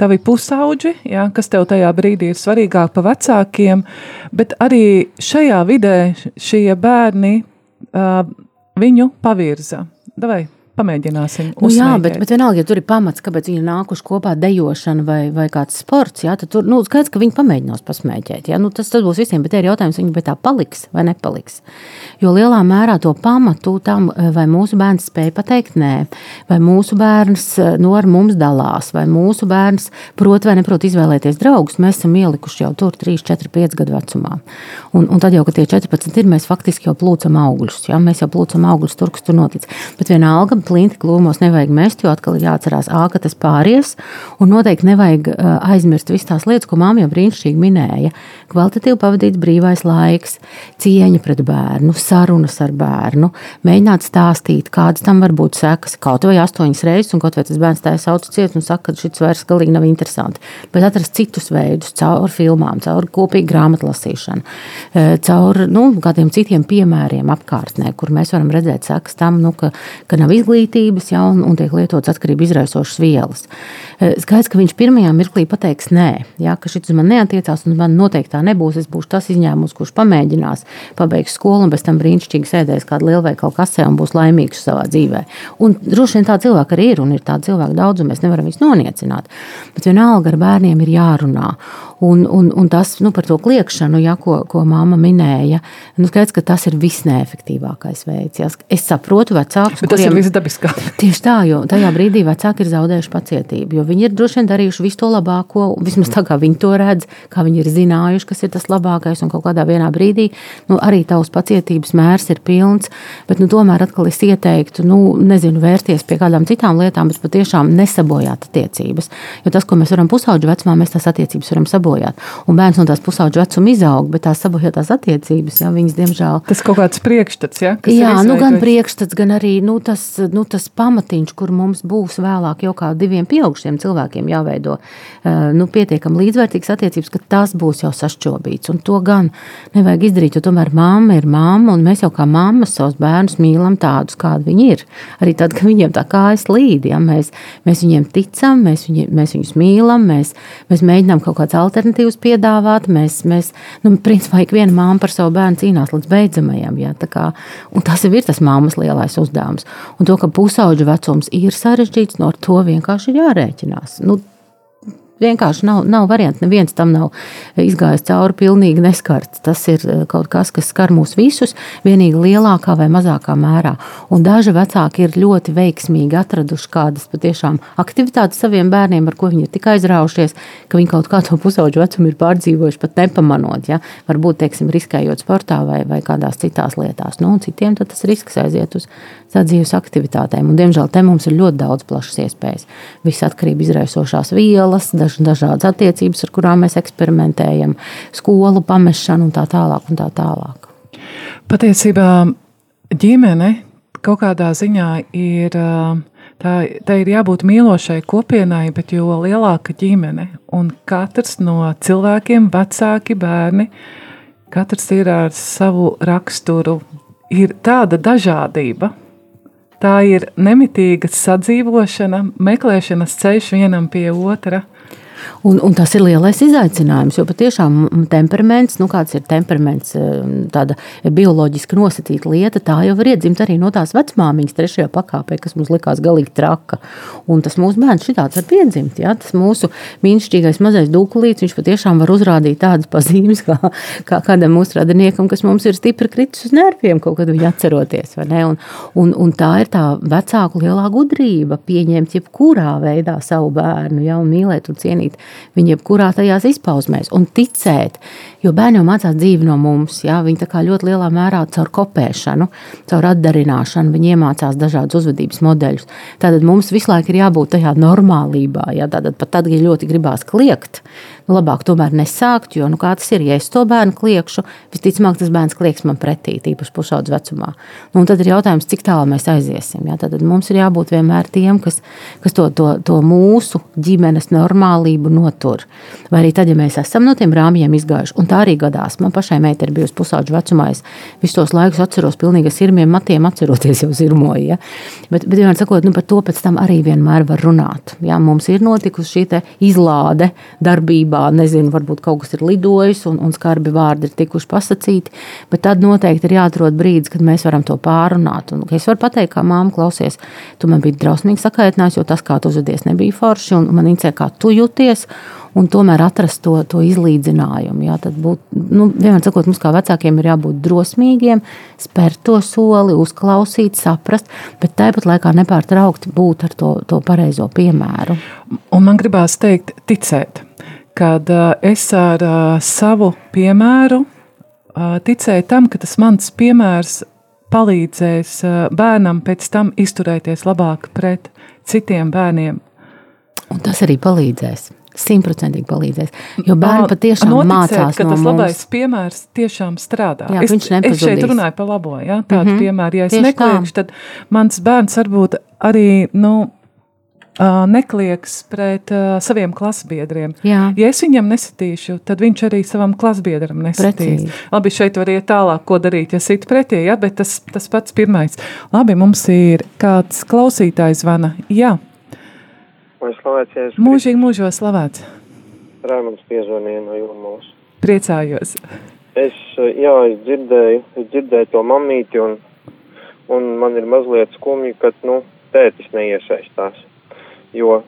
tavi pusauģi, ja, kas tev tajā brīdī ir svarīgāk par vecākiem, bet arī šajā vidē šie bērni uh, viņu pavirza. Davai, pamēģināsim. Nu, jā, bet, bet vienalga, ja tur ir pamats, kāpēc viņi nākuši kopā dejošana vai, vai kāds sports, jā, tad tur nu, skaidrs, ka viņi pamēģinās pasmēķēt. Jā, nu, tas, tas būs visiem, bet ir jautājums, viņi tā paliks vai nepaliks. Jo lielā mērā to pamatu tam, vai mūsu bērns spēja pateikt nē, vai mūsu bērns nu, ar mums dalās, vai mūsu bērns prot vai neprot izvēlēties draugus, mēs esam ielikuši jau tur 3, 4, 5 gadu vecumā. Un, un tad jau, kad tie 14 ir, mēs faktiski jau plūcam augļus. Jā, mēs jau plūcam augļus tur, kas tur notic. Bet vienalga, plinti klūmos nevajag mest, jo atkal ir jāatcerās, ā, ka tas pāries. Un noteikti nevajag aizmirst visas tās lietas, ko māma jau brīnišķīgi minēja. Kvalitatīvi pavadīts brīvais laiks, cieņa pret bērnu, sarunas ar bērnu, mēģināt stāstīt, kādas tam var būt sekas. Kaut vai astoņas reizes, un kaut vai tas bērns tā sauc ciet un saka, ka šis vairs galīgi nav interesanti. Bet atrast citus veidus, caur filmām, caur kopīgu grāmatlasīšanu, caur nu, kādiem citiem piemēriem apkārtnē, kur mēs varam redzēt sekas tam, nu, ka, ka nav izglītības ja, un, un tiek lietotas atkarību izraisošas vielas. Skaidrs, ka viņš pirmajā mirklī pateiks nē, ja, ka šis man neatiecās un man noteikti tā nebūs. Es būšu tas izņēmums, kurš pamēģinās, pabeigs skolu un pēc tam brīnišķīgi sēdēs kādā lielveikala kasē un būs laimīgs savā dzīvē. Un droši vien tā cilvēka arī ir un ir tāda cilvēka daudz, un mēs nevaram viņus noniecināt. Bet vienalga ar bērniem ir jārunā. Un, un, un tas nu, par to kliēkšanu, ja, ko, ko māma minēja, nu, skaidrs, ka tas ir visneefektīvākais veids. Ja. Es saprotu, vecākus, Bet tas kuriem, ir visdabiskāk. Tieši tā, jo tajā brīdī vecāki ir zaudējuši pacietību, jo viņi ir droši vien darījuši visu to labāko, vismaz tā kā viņi to redz, kā viņi ir zinājuši, kas ir tas labākais, un kaut kādā brīdī nu, arī tavs pacietības mērs ir pilns. Bet nu, tomēr atkal es ieteiktu, nu, nezinu, vērsties pie kādām citām lietām, bet patiešām nesabojāt attiecības. Jo tas, ko mēs varam pusauģu vecumā, mēs tās attiecības varam sabojāt sabojāt. Un bērns no tās pusauģa vecuma izaug, bet tās sabojātās attiecības, jā, viņas diemžēl. Tas kaut kāds priekšstats, jā? Jā, nu gan priekšstats, gan arī nu, tas, nu, tas pamatiņš, kur mums būs vēlāk jau kā diviem pieaugušiem cilvēkiem jāveido nu, pietiekami līdzvērtīgas attiecības, ka tas būs jau sašķobīts. Un to gan nevajag izdarīt, jo tomēr mamma ir mamma, un mēs jau kā mammas savus bērnus mīlam tādus, kādi viņi ir. Arī tad, kad viņiem tā kājas līd, ja mēs, mēs viņiem ticam, mēs, viņi, mēs viņus mīlam, mēs, mēs mēģinām kaut kādas alternatīvas piedāvāt. Mēs, mēs nu, principā, ik viena māma par savu bērnu cīnās līdz beidzamajam. Ja, kā, tas ir tas māmas lielais uzdevums. Un to, ka pusauģa vecums ir sarežģīts, no to vienkārši ir jārēķinās. Nu, Vienkārši nav, nav variantu. Neviens tam nav izgājis cauri pilnīgi neskarts. Tas ir eh, kaut kas, kas skar mūs visus, vienīgi lielākā vai mazākā mērā. Un daži vecāki ir ļoti veiksmīgi atraduši kādas patiešām aktivitātes saviem bērniem, ar ko viņi ir tik aizraujušies, ka viņi kaut kā to pusauģu vecumu ir pārdzīvojuši, pat nepamanot. Ja? Varbūt, teiksim, riskējot sportā vai, vai kādās citās lietās. Nu, citiem tas risks aiziet uz sadzīves aktivitātēm. Un, diemžēl te mums ir ļoti daudz plašas iespējas. Viss atkarība izraisošās vielas, daž, dažādas attiecības, ar kurām mēs eksperimentējam, skolu pamešanu un tā tālāk. Un tā tālāk. Patiesībā ģimene kaut kādā ziņā ir. Tā, tā ir jābūt mīlošai kopienai, bet jo lielāka ģimene un katrs no cilvēkiem, vecāki, bērni, katrs ir ar savu raksturu, ir tāda dažādība, Tā ir nemitīga sadzīvošana, meklēšanas ceļš vienam pie otra. Un, un tas ir lielais izaicinājums, jo patiešām temperaments, nu kāds ir temperaments, tāda bioloģiski nosacīta lieta, tā jau var iedzimt arī no tās vecmāmiņas trešajā pakāpē, kas mums likās galīgi traka. Un tas mūsu bērns šitāds var piedzimt, ja? tas mūsu mīnišķīgais mazais dūkulīts, viņš patiešām var uzrādīt tādas pazīmes, kā, kā kādam mūsu radiniekam, kas mums ir stipri kritis uz nerviem, kaut kad viņi atceroties, vai ne? Un, un, un tā ir tā vecāku lielā gudrība pieņemt jebkurā veidā savu bērnu, ja, un mīlēt un cienīt viņa jebkurā tajās izpausmēs un ticēt. Jo bērni jau mācās dzīvi no mums. Jā, viņi ļoti lielā mērā caur kopēšanu, caur atdarināšanu, viņi iemācās dažādus uzvedības modeļus. Tātad mums visu laiku ir jābūt tajā normālībā. Jā, tātad pat tad, ja ļoti gribās kliegt, nu, labāk tomēr nesākt, jo nu, kā tas ir, ja es to bērnu kliekšu, visticamāk tas bērns klieks man pretī, tīpaši pusaudzes vecumā. Nu, tad ir jautājums, cik tālu mēs aiziesim. Jā, tad mums ir jābūt vienmēr tiem, kas, kas to, to, to mūsu ģimenes normālību notur. Vai arī tad, ja mēs esam no tiem rāmjiem izgājuši. Un tā arī gadās. Man pašai meitai ir bijusi pusauģa vecumā. Es visus tos laikus atceros pilnīgi sirmiem matiem, atceroties jau sirmoju. Ja? Bet, bet vienmēr sakot, nu, par to pēc tam arī vienmēr var runāt. Ja? Mums ir notikusi šī izlāde darbībā, nezinu, varbūt kaut kas ir lidojis un, un skarbi vārdi ir tikuši pasakīti. Bet tad noteikti ir jāatrod brīdis, kad mēs varam to pārunāt. Un es varu pateikt, kā māma klausies, tu man biji drausmīgi sakaitinājis, jo tas, kā tu uzvedies, nebija forši. Un man interesē, kā tu jūties un tomēr atrast to, to izlīdzinājumu. Jā, tad būt, nu, vienmēr sakot, mums kā vecākiem ir jābūt drosmīgiem, spērt to soli, uzklausīt, saprast, bet tāpat laikā nepārtraukti būt ar to, to pareizo piemēru. Un man gribās teikt, ticēt, kad uh, es ar uh, savu piemēru uh, ticēju tam, ka tas mans piemērs palīdzēs bērnam pēc tam izturēties labāk pret citiem bērniem. Un tas arī palīdzēs simtprocentīgi palīdzēs. Jo bērni patiešām Noticēt, mācās ka no tas mums. labais piemērs tiešām strādā. Jā, es, es šeit runāju par labo, ja, tādu mm -hmm. piemēru. Ja es tieši nekliekšu, tad mans bērns varbūt arī, nu, neklieks pret uh, saviem klasbiedriem. Jā. Ja es viņam nesatīšu, tad viņš arī savam klasbiedram nesatīs. Precīzi. Labi, šeit var iet tālāk, ko darīt, ja sit pretī, ja, bet tas, tas pats pirmais. Labi, mums ir kāds klausītājs zvana. Jā, Lai slavēts Jēzus mūžīgi mūžos slavēts. Raimunds piezvanīja no Jūrmos. Priecājos. Es, jā, es dzirdēju, es dzirdēju to mamīti un, un man ir mazliet skumji, ka, nu, tētis neiesaistās. Jo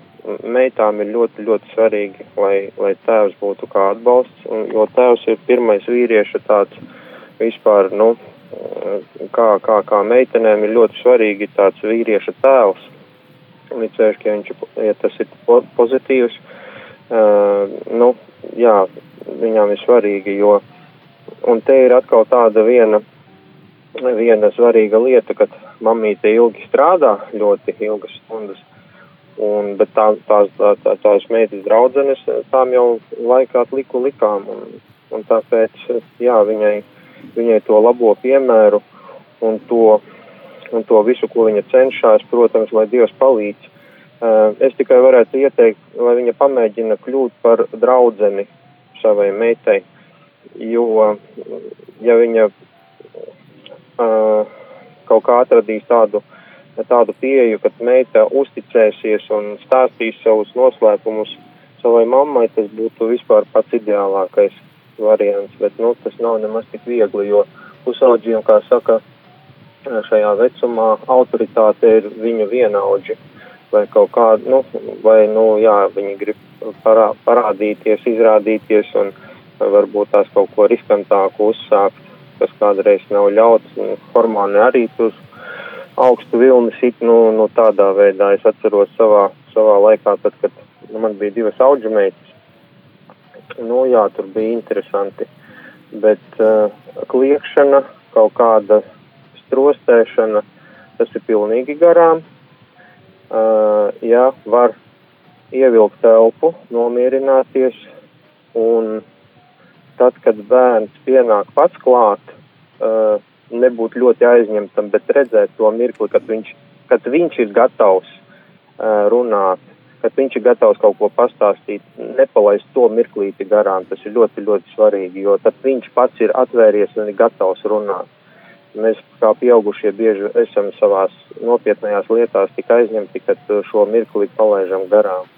meitām ir ļoti, ļoti svarīgi, lai, lai tēvs būtu kā atbalsts, un, jo tēvs ir pirmais vīrieša tāds vispār, nu, kā, kā, kā meitenēm ir ļoti svarīgi tāds vīrieša tēvs. It sevišķi, ja, viņš, ja tas ir po pozitīvs, uh, nu, jā, viņām ir svarīgi, jo, un te ir atkal tāda viena, viena svarīga lieta, kad mamīte ilgi strādā, ļoti ilgas stundas, un, bet tā, tās, tā, tā, tās meitas draudzenes, tām jau laikā liku likām, un, un tāpēc, jā, viņai, viņai to labo piemēru un to, un to visu, ko viņa cenšas, protams, lai Dievs palīdz. Uh, Es tikai varētu ieteikt, lai viņa pamēģina kļūt par draudzeni savai meitai, jo, ja viņa uh, kaut kā atradīs tādu, tādu pieeju, ka meita uzticēsies un stāstīs savus noslēpumus savai mammai, tas būtu vispār pats ideālākais variants, bet, nu, tas nav nemaz tik viegli, jo pusauģiem, kā saka, šajā vecumā autoritāte ir viņu vienaudži vai kaut kāda, nu, vai, nu, jā, viņi grib parā, parādīties, izrādīties un varbūt tās kaut ko riskantāku uzsākt, kas kādreiz nav ļauts, hormoni arī tur augstu vilni sit, nu, nu, tādā veidā. Es atceros savā, savā laikā, tad, kad nu, man bija divas auģumeitas, nu, jā, tur bija interesanti, bet uh, kliekšana, kaut kāda strostēšana, tas ir pilnīgi garām. Uh, jā, var ievilkt telpu, nomierināties, un tad, kad bērns pienāk pats klāt, uh, nebūt ļoti aizņemtam, bet redzēt to mirkli, kad viņš, kad viņš ir gatavs uh, runāt, kad viņš ir gatavs kaut ko pastāstīt, nepalaist to mirklīti garām, tas ir ļoti, ļoti svarīgi, jo tad viņš pats ir atvērties un ir gatavs runāt. Mēs kā pieaugušie bieži esam savās nopietnējās lietās tik aizņemti, ka šo mirkli palaižam garām.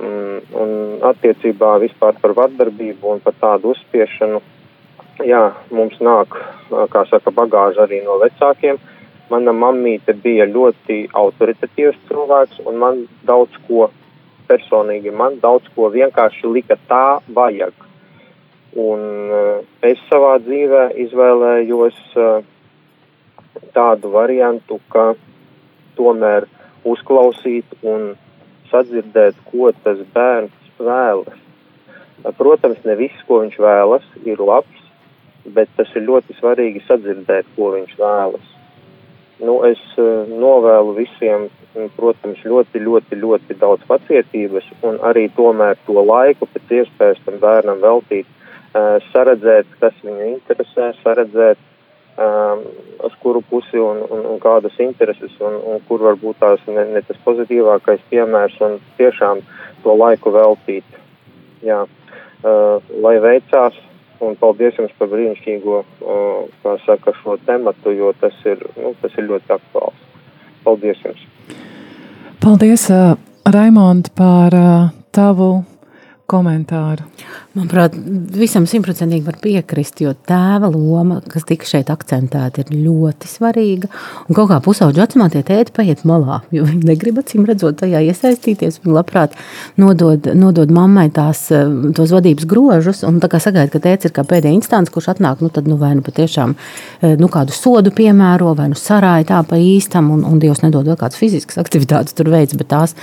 Mm, un attiecībā vispār par vardarbību un par tādu uzspiešanu, jā, mums nāk, kā saka, bagāža arī no vecākiem. Mana mammīte bija ļoti autoritatīvs cilvēks, un man daudz ko personīgi, man daudz ko vienkārši lika tā vajag. Un uh, es savā dzīvē izvēlējos uh, tādu variantu, ka tomēr uzklausīt un sadzirdēt, ko tas bērns vēlas. Protams, ne viss, ko viņš vēlas, ir labs, bet tas ir ļoti svarīgi sadzirdēt, ko viņš vēlas. Nu, es uh, novēlu visiem, protams, ļoti, ļoti, ļoti daudz pacietības un arī tomēr to laiku pēc iespējas tam bērnam veltīt, saredzēt, kas viņu interesē, saredzēt, um, uz kuru pusi un, un, un kādas intereses un, un kur varbūt tās ne, ne tas pozitīvākais piemērs un tiešām to laiku veltīt. Jā, uh, lai veicās un paldies jums par brīnišķīgo, uh, kā saka, šo tematu, jo tas ir, nu, tas ir ļoti aktuāls. Paldies jums! Paldies, uh, Raimond, par uh, tavu komentāru. Manuprāt, visam simtprocentīgi var piekrist, jo tēva loma, kas tika šeit akcentēta, ir ļoti svarīga. Un kaut kā pusauģu vecumā tie tēti paiet malā, jo viņi negrib acīm redzot tajā iesaistīties. Viņi labprāt nodod, nodod mammai tās, eh, tos vadības grožus un sagaida, ka tēts ir kā pēdējā instants, kurš atnāk, nu tad nu vai nu patiešām eh, nu kādu sodu piemēro, vai nu sarāja tā pa īstam, un, un Dievs nedod vēl kādas fiziskas aktivitātes tur veids, bet tās,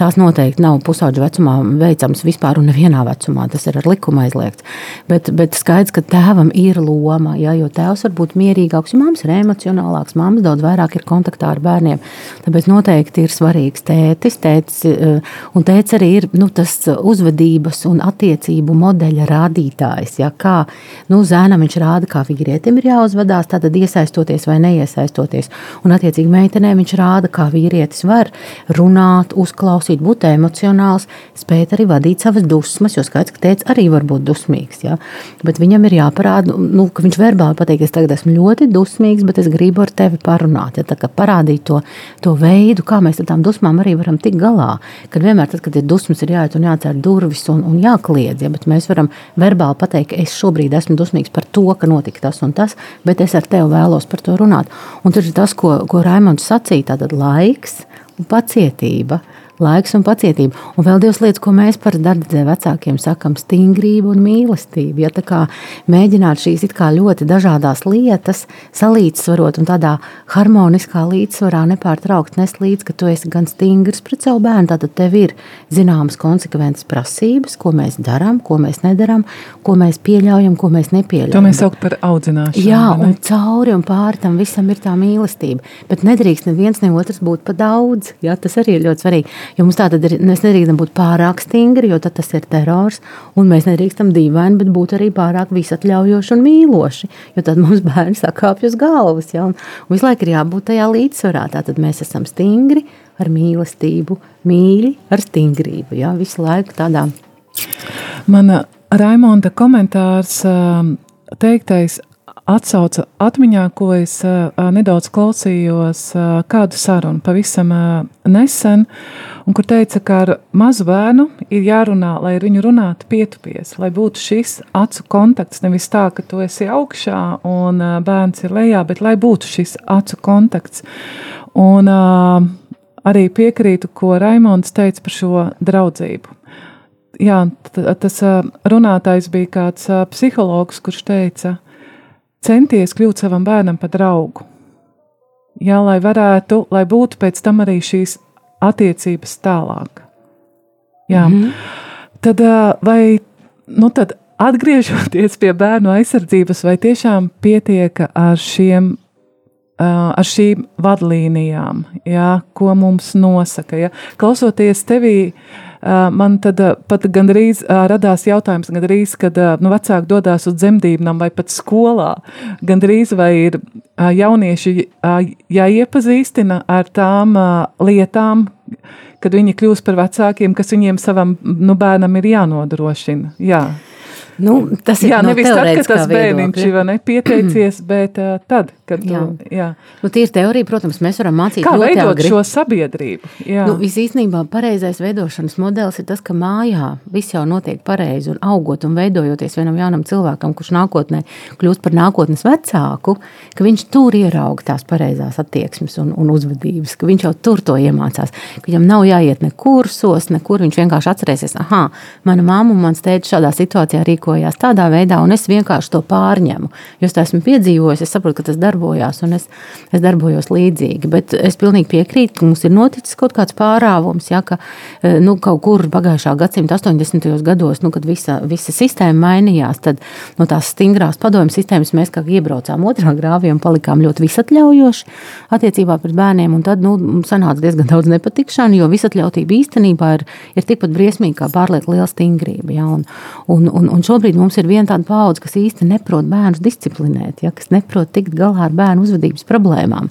tās noteikti nav pusauģu vecumā veicams vispār un nevienā vecumā. Tas ir ar likuma aizliegts. Bet, bet skaidrs, ka tēvam ir loma, ja, jo tēvs var būt mierīgāks, jo māmas ir emocionālāks, māmas daudz vairāk ir kontaktā ar bērniem. Tāpēc noteikti ir svarīgs tētis, tētis eh, un tētis arī ir nu, tas uzvedības un attiecību modeļa rādītājs. Ja, kā nu, zēnam viņš rāda, kā vīrietim ir jāuzvedās, tad iesaistoties vai neiesaistoties. Un attiecīgi meitenēm viņš rāda, kā vīrietis var runāt, uzklausīt, būt emocionāls, spēt arī vadīt savas dusmas, jo skaidrs, ka tēvs arī var būt dusmīgs. Ja? Bet viņam ir jāparāda, nu, ka viņš verbāli pateiks, es tagad esmu ļoti dusmīgs, bet es gribu ar tevi parunāt. Ja? Tā parādīt to, to veidu, kā mēs ar tām dusmām arī varam tikt galā. Kad vienmēr, tad, kad ir dusmas, ir jāiet un jācer durvis un, un jākliedz. Ja? Bet mēs varam verbāli pateikt, ka es šobrīd esmu dusmīgs par to, ka notika tas un tas, bet es ar tevi vēlos par to runāt. Un tas ir tas, ko, ko Raimons sacīja, tātad laiks un pacietība laiks un pacietība. Un vēl divas lietas, ko mēs par darbdevējiem vecākiem sakām - stingrība un mīlestība. Ja tā kā mēģināt šīs ļoti dažādas lietas salīdzvarot un tādā harmoniskā līdzsvarā nepārtraukt nest līdzi, ka tu esi gan stingrs pret savu bērnu, tad tev ir zināmas konsekvences prasības, ko mēs darām, ko mēs nedarām, ko mēs pieļaujam, ko mēs nepieļaujam. To mēs saucam par audzināšanu. Jā, un cauri un pāri tam visam ir tā mīlestība. Bet nedrīkst neviens ne otrs būt pa daudz. Jā, tas arī ir ļoti svarīgi. Jo mums tā tad ir, mēs nedrīkstam būt pārāk stingri, jo tas ir terors. Un mēs nedrīkstam dīvaini, bet būt arī pārāk visatļaujoši un mīloši. Jo tad mums bērns sakāpj uz galvas. Ja? Un, un visu laiku ir jābūt tajā līdzsvarā. Tātad mēs esam stingri ar mīlestību, mīļi ar stingrību. Ja? Visu laiku tādā. Mana Raimonda komentārs teiktais atsauca atmiņā, ko es nedaudz klausījos kādu sarunu pavisam nesen, un kur teica, ka ar mazu bērnu ir jārunā, lai ar viņu runātu pietupies, lai būtu šis acu kontakts, nevis tā, ka tu esi augšā un bērns ir lejā, bet lai būtu šis acu kontakts. Un arī piekrītu, ko Raimons teica par šo draudzību. Jā, tas runātājs bija kāds psihologs, kurš teica, centies kļūt savam bērnam par draugu. Jā, lai varētu, lai būtu pēc tam arī šīs attiecības tālāk. Jā. Mm -hmm. Tad, vai, nu tad atgriežoties pie bērnu aizsardzības, vai tiešām pietiek ar šiem ar šīm vadlīnijām, jā, ko mums nosaka. Ja? Klausoties tevī, man tad pat gandrīz radās jautājums, gandrīz, kad nu, vecāki dodas uz dzemdībām vai pat skolā, gandrīz vai ir jaunieši jāiepazīstina ar tām lietām, kad viņi kļūst par vecākiem, kas viņiem savam nu, bērnam ir jānodrošina. Jā. Nu, tas ir jā, no nevis tad, kad tas bērniņš ir nepieteicies, bet tad, kad jā. tu, jā. Nu, tīri teorija, protams, mēs varam mācīt Kā veidot agri. šo sabiedrību? Jā. Nu, Visīstenībā pareizais veidošanas modelis ir tas, ka mājā viss jau notiek pareizi un augot un veidojoties vienam jaunam cilvēkam, kurš nākotnē kļūst par nākotnes vecāku, ka viņš tur ierauga tās pareizās attieksmes un, un uzvedības, ka viņš jau tur to iemācās, ka viņam nav jāiet ne kursos, nekur viņš vienkārši atcerēsies, ah, mana mamma un mans tēvs šādā situācijā rīkojās tādā veidā, un es vienkārši to pārņemu. Jo es to esmu piedzīvojis, es saprotu, ka tas darbojās, un es, es darbojos līdzīgi. Bet es pilnīgi piekrītu, ka mums ir noticis kaut kāds pārāvums, ja, ka eh, nu, kaut kur pagājušā gadsimta 80. gados, nu, kad visa, visa sistēma mainījās, tad no tās stingrās padomju sistēmas mēs kā iebraucām otrā grāvī un palikām ļoti visatļaujoši attiecībā pret bērniem. Tad nu, sanāca diezgan daudz nepatikšanu, jo visatļautība īstenībā ir, ir tikpat briesmīga kā pārlieku liela stingrība. Ja, un, un, un, un šobrīd mums ir viena tāda paudze, kas īsti neprot bērnus disciplinēt, ja, kas neprot tikt galā ar bērnu uzvedības problēmām.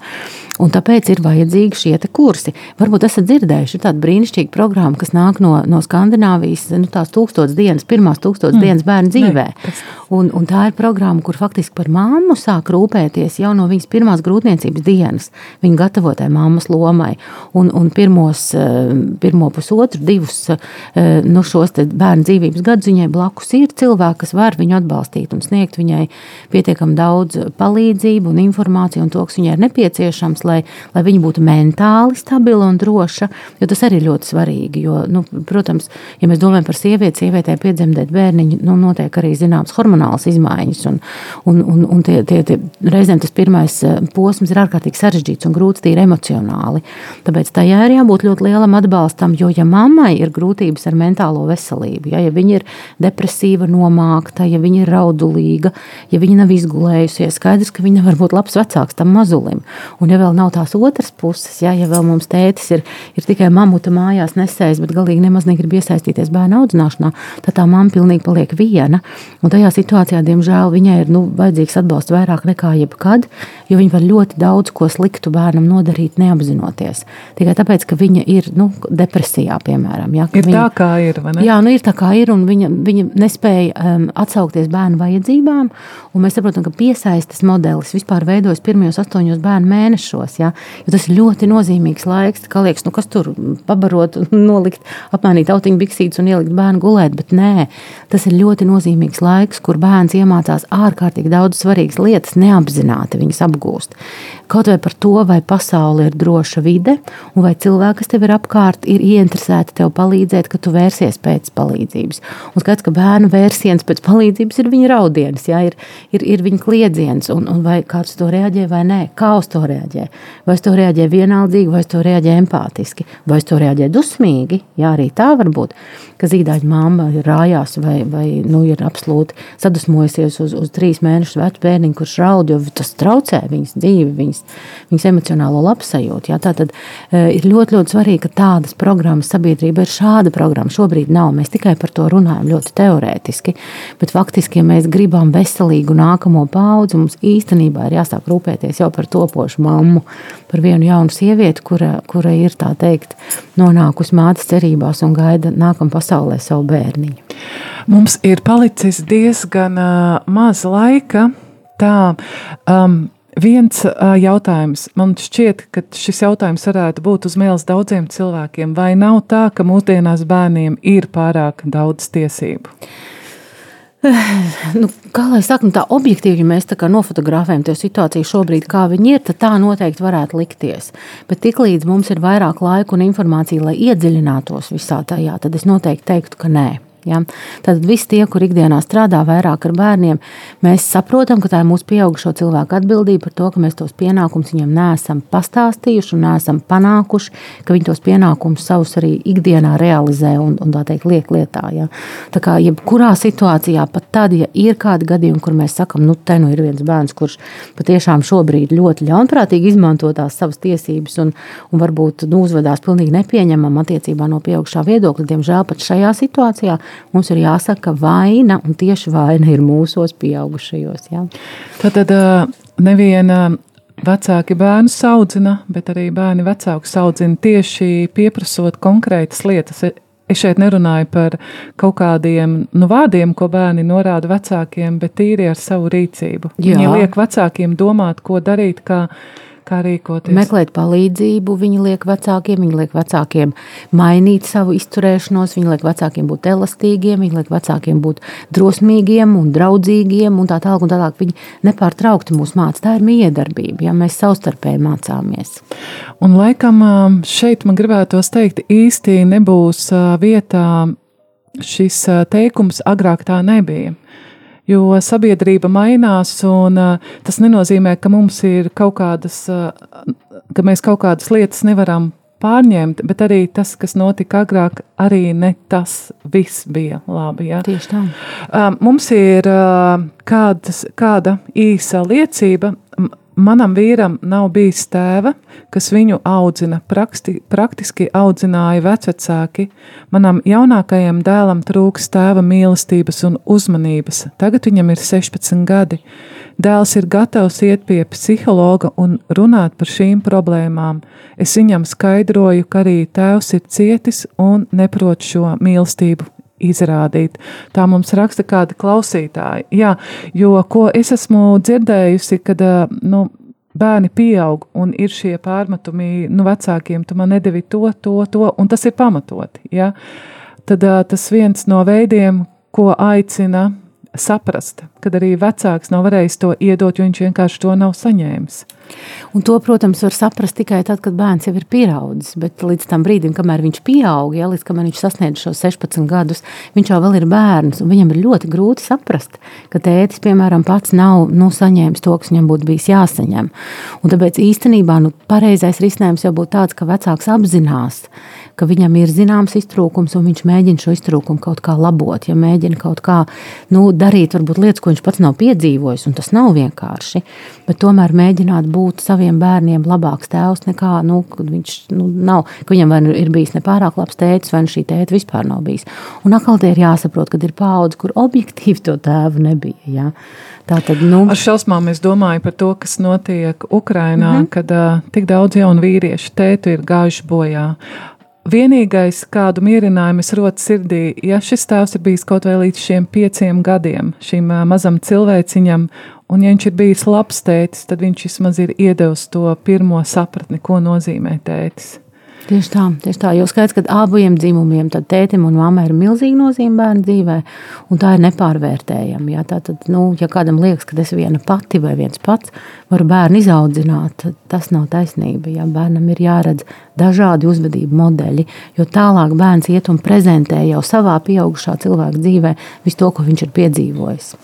Un tāpēc ir vajadzīgi šie kursi. Varbūt esat dzirdējuši, ir tāda brīnišķīga programma, kas nāk no, no Skandināvijas, nu, tās tūkstošas dienas, pirmās tūkstošas mm. dienas bērnu dzīvē. Ne. Un, un tā ir programma, kur faktiski par mammu sāk rūpēties jau no viņas pirmās grūtniecības dienas, viņa gatavotai mammas lomai. Un, un pirmos, eh, pirmo pusotru, divus eh, nu, šos bērnu dzīvības gadus viņai blakus ir cilvēki, kas var viņu atbalstīt un sniegt viņai pietiekami daudz palīdzību un informāciju un to, kas viņai ir nepieciešams, lai, lai viņa būtu mentāli stabila un droša. Tas arī ir ļoti svarīgi. Jo, nu, protams, ja mēs domājam par sievieti, sievietē piedzemdēt bērniņu, nu, notiek arī zināmas hormonālas izmaiņas. Un, un, un, un tie, tie, tie, reizēm tas pirmais eh, posms ir ārkārtīgi sarežģīts un grūts tīri emocionāli. Tāpēc tajā ir jābūt ļoti lielam atbalstam, jo ja mammai ir grūtības ar mentālo veselību, ja, ja viņa ir depresīva, nomākta, ja viņa ir raudulīga, ja viņa nav izgulējusies, skaidrs, ka viņa nevar būt labs vecāks tam mazulim. Un ja vēl nav tās otras puses, ja, ja vēl mums tētis ir, ir tikai mamuta mājās nesējis, bet galīgi nemaz negrib iesaistīties bērnu audzināšanā, tad tā mamma pilnīgi paliek viena. Un tajā situācijā, diemžēl, viņai ir nu, vajadzīgs atbalsts vairāk nekā jebkad, jo viņa var ļoti daudz ko sliktu bērnam nodarīt, neapzinoties. Tikai tāpēc, ka viņa ir nu, depresijā, piemēram. Ja, ir viņa, tā, kā ir. Jā, nu, ir tā, kā ir, un viņa, viņa nespēja um, atsaukties bērnu vajadzībām. Mēs saprotam, ka piesaistes modelis vispār veidojas pirmajos astoņos bērnu mēnešos. Ja, tas ir ļoti nozīmīgs laiks. Kā liekas, nu, kas tur pabarot, nolikt, apmainīt autiņu biksītes un ielikt bērnu gulēt, bet nē, tas ir ļoti nozīmīgs laiks, kur bērns iemācās ārkārtīgi daudz svarīgas lietas, neapzināti viņas apgūst. Kaut vai par to, vai pasaule ir droša vide, un vai cilvēki, kas tev ir apkārt, ir ieinteresēti tev palīdzēt, ka tu vērsies pēc palīdzības. Un skats, ka bērnu vērsiens pēc palīdzības ir viņa raudiens, jā, ir, ir, ir viņa kliedziens, un, un vai kāds to reaģē vai nē, kā uz to reaģē. Vai uz to reaģē vienaldzīgi, vai uz to reaģē empātiski, vai uz to reaģē dusmīgi, jā, arī tā var būt, ka zīdaiņa mamma ir rājās vai, vai nu, ir absolūti sadusmojusies uz, uz trīs mēnešu vecu bērniņu, kurš raud, jo tas traucē viņas dzīvi, viņas, viņas emocionālo labsajūtu. Jā. Tā tad e, ir ļoti, ļoti svarīgi, ka tādas programmas sabiedrība ir šāda programma. Šobrīd nav. Mēs tikai par to runājam ļoti teorētiski, bet faktiski, ja mēs gribam veselīgu nākamo paudzi, mums īstenībā ir jāsāk rūpēties jau par topošu mammu, par vienu jaunu sievieti, kura, kura ir tā teikt nonākusi mātes cerībās un gaida nākamā pasaulē savu bērniņu. Mums ir palicis diezgan uh, maz laika. Tā, um, Viens uh, jautājums. Man šķiet, ka šis jautājums varētu būt uz mēles daudziem cilvēkiem. Vai nav tā, ka mūsdienās bērniem ir pārāk daudz tiesību? Nu, kā lai saka, nu, tā objektīvi, ja mēs tā nofotografējam to situāciju šobrīd, kā viņi ir, tad tā noteikti varētu likties. Bet tiklīdz mums ir vairāk laika un informācija, lai iedziļinātos visā tajā, tad es noteikti teiktu, ka nē. Ja? Tad visi tie, kur ikdienā strādā vairāk ar bērniem, mēs saprotam, ka tā ir mūsu pieaugušo cilvēku atbildība par to, ka mēs tos pienākumus viņiem neesam pastāstījuši un neesam panākuši, ka viņi tos pienākumus savus arī ikdienā realizē un, un tā teikt, liek lietā. Ja? Tā kā jebkurā situācijā, pat tad, ja ir kādi gadījumi, kur mēs sakam, nu, te nu ir viens bērns, kurš patiešām šobrīd ļoti ļaunprātīgi izmanto tās savas tiesības un, un varbūt nu, uzvedās pilnīgi nepieņemam attiecībā no pieaugušā viedokļa, diemžēl pat šajā situācijā mums ir jāsaka, ka vaina un tieši vaina ir mūsos pieaugušajos. Ja? Tad, tad neviena vecāki bērnu audzina, bet arī bērni vecāku audzina tieši pieprasot konkrētas lietas. Es šeit nerunāju par kaut kādiem nu, vārdiem, ko bērni norāda vecākiem, bet tīri ar savu rīcību. Jā. Viņi liek vecākiem domāt, ko darīt, kā kā rīkoties. Meklēt palīdzību, viņi liek vecākiem, viņi liek vecākiem mainīt savu izturēšanos, viņi liek vecākiem būt elastīgiem, viņi liek vecākiem būt drosmīgiem un draudzīgiem un tā tālāk. Un tālāk. Viņi nepārtraukti mūs māca. Tā ir miedarbība, ja mēs savstarpēji mācāmies. Un laikam šeit man gribētos teikt, īsti nebūs vietā šis teikums, agrāk tā nebija jo sabiedrība mainās, un uh, tas nenozīmē, ka mums ir kaut kādas, uh, ka mēs kaut kādas lietas nevaram pārņemt, bet arī tas, kas notika agrāk, arī ne tas viss bija labi. Ja? Tieši tā. Uh, mums ir uh, kādas, kāda īsa liecība. Manam vīram nav bijis tēva, kas viņu audzina, prakti, praktiski audzināja vecvecāki. Manam jaunākajam dēlam trūks tēva mīlestības un uzmanības. Tagad viņam ir 16 gadi. Dēls ir gatavs iet pie psihologa un runāt par šīm problēmām. Es viņam skaidroju, ka arī tēvs ir cietis un neprot šo mīlestību izrādīt. Tā mums raksta kādi klausītāji. Jā, jo ko es esmu dzirdējusi, kad nu, bērni pieaug un ir šie pārmetumi nu, vecākiem, tu man nedevi to, to, to, un tas ir pamatoti. Ja? Tad tas viens no veidiem, ko aicina saprast, kad arī vecāks nav varējis to iedot, jo viņš vienkārši to nav saņēmis. Un to, protams, var saprast tikai tad, kad bērns jau ir pieraudzis. Bet līdz tam brīdim, kamēr viņš pieaug, ja, līdz kamēr viņš sasniedz šos 16 gadus, viņš jau ir bērns. Viņam ir ļoti grūti saprast, ka tētis, piemēram, pats nav nu, saņēmis to, kas viņam būtu bijis jāsaņem. Un tāpēc īstenībā nu, pareizais risinājums jau būtu tāds, ka vecāks apzinās, ka viņam ir zināms iztrūkums, un viņš mēģina šo iztrūkumu kaut kā labot. Ja mēģina kaut kā nu, darīt, varbūt lietas, ko viņš pats nav piedzīvojis, un tas nav vienkārši, bet tomēr mēģināt būt saviem bērniem labāks tēvs nekā nu, viņš nu, nav. Viņam vai nu ir bijis nepārāk labs tēvs, vai nu šī tēta vispār nav bijis. Un atkal tie ir jāsaprot, ka ir paudze, kur objektīvi to tēvu nebija. Ja? Tātad, nu... Ar šausmām es domāju par to, kas notiek Ukrainā, mm -hmm. kad uh, tik daudz jaunu vīriešu tētu ir gājuši bojā. Vienīgais, kādu mierinājumu es rotu sirdī, ja šis tēvs ir bijis kaut vai līdz šiem pieciem gadiem, šim mazam cilvēciņam, un ja viņš ir bijis labs tētis, tad viņš vismaz ir iedevis to pirmo sapratni, ko nozīmē tētis. Tieši tā, tieši tā. Jo skaidrs, ka abiem dzimumiem, tad tētim un mammai ir milzīga nozīme bērnu dzīvē, un tā ir nepārvērtējama. Ja, Tātad, nu, ja kādam liekas, ka es viena pati vai viens pats varu bērnu izaudzināt, tas nav taisnība. Ja. Bērnam ir jāredz dažādi uzvedību modeļi, jo tālāk bērns iet un prezentē jau savā pieaugušā cilvēka dzīvē visu to, ko viņš ir piedzīvojis.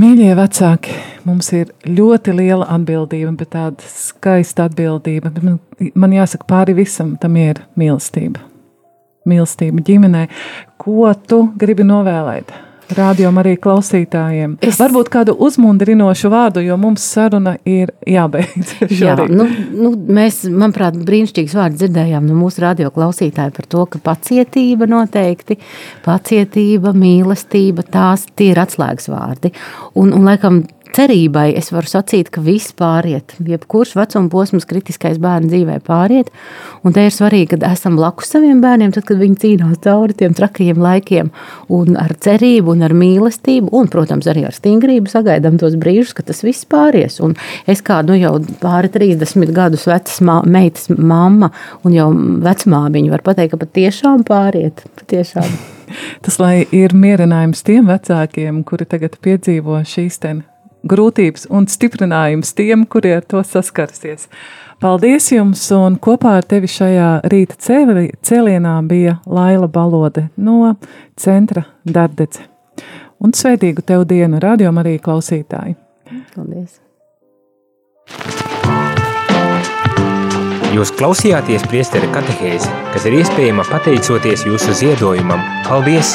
Mīļie vecāki, mums ir ļoti liela atbildība, bet tāda skaista atbildība. Man, man jāsaka, pāri visam tam ir mīlestība. Mīlestība ģimenē. Ko tu gribi novēlēt? rādījuma arī klausītājiem. Es... Varbūt kādu uzmundrinošu vārdu, jo mums saruna ir jābeidz. Jā, nu, nu, mēs, manuprāt, brīnišķīgs vārds dzirdējām no mūsu radio klausītāja par to, ka pacietība noteikti, pacietība, mīlestība, tās tie ir atslēgas vārdi. Un, un laikam, cerībai es varu sacīt, ka viss pāriet. Jebkurš vecuma posms, kritiskais bērnu dzīvē pāriet. Un te ir svarīgi, ka esam blakus saviem bērniem, tad, kad viņi cīnās cauri tiem trakajiem laikiem. Un ar cerību, un ar mīlestību, un, protams, arī ar stingrību sagaidām tos brīžus, kad tas viss pāries. Un es kā nu, jau pāri 30 gadus vecas mā, meitas mamma un jau vecmāmiņa var pateikt, ka patiešām pāriet. Patiešām. Tas lai ir mierinājums tiem vecākiem, kuri tagad piedzīvo šīs tenas grūtības un stiprinājums tiem, kuri ar to saskarsies. Paldies jums, un kopā ar tevi šajā rīta cēlienā bija Laila Balode no centra Dardece. Un sveitīgu tev dienu, radio arī klausītāji. Paldies! Jūs klausījāties priesteri katehēzi, kas ir iespējama pateicoties jūsu ziedojumam. Paldies!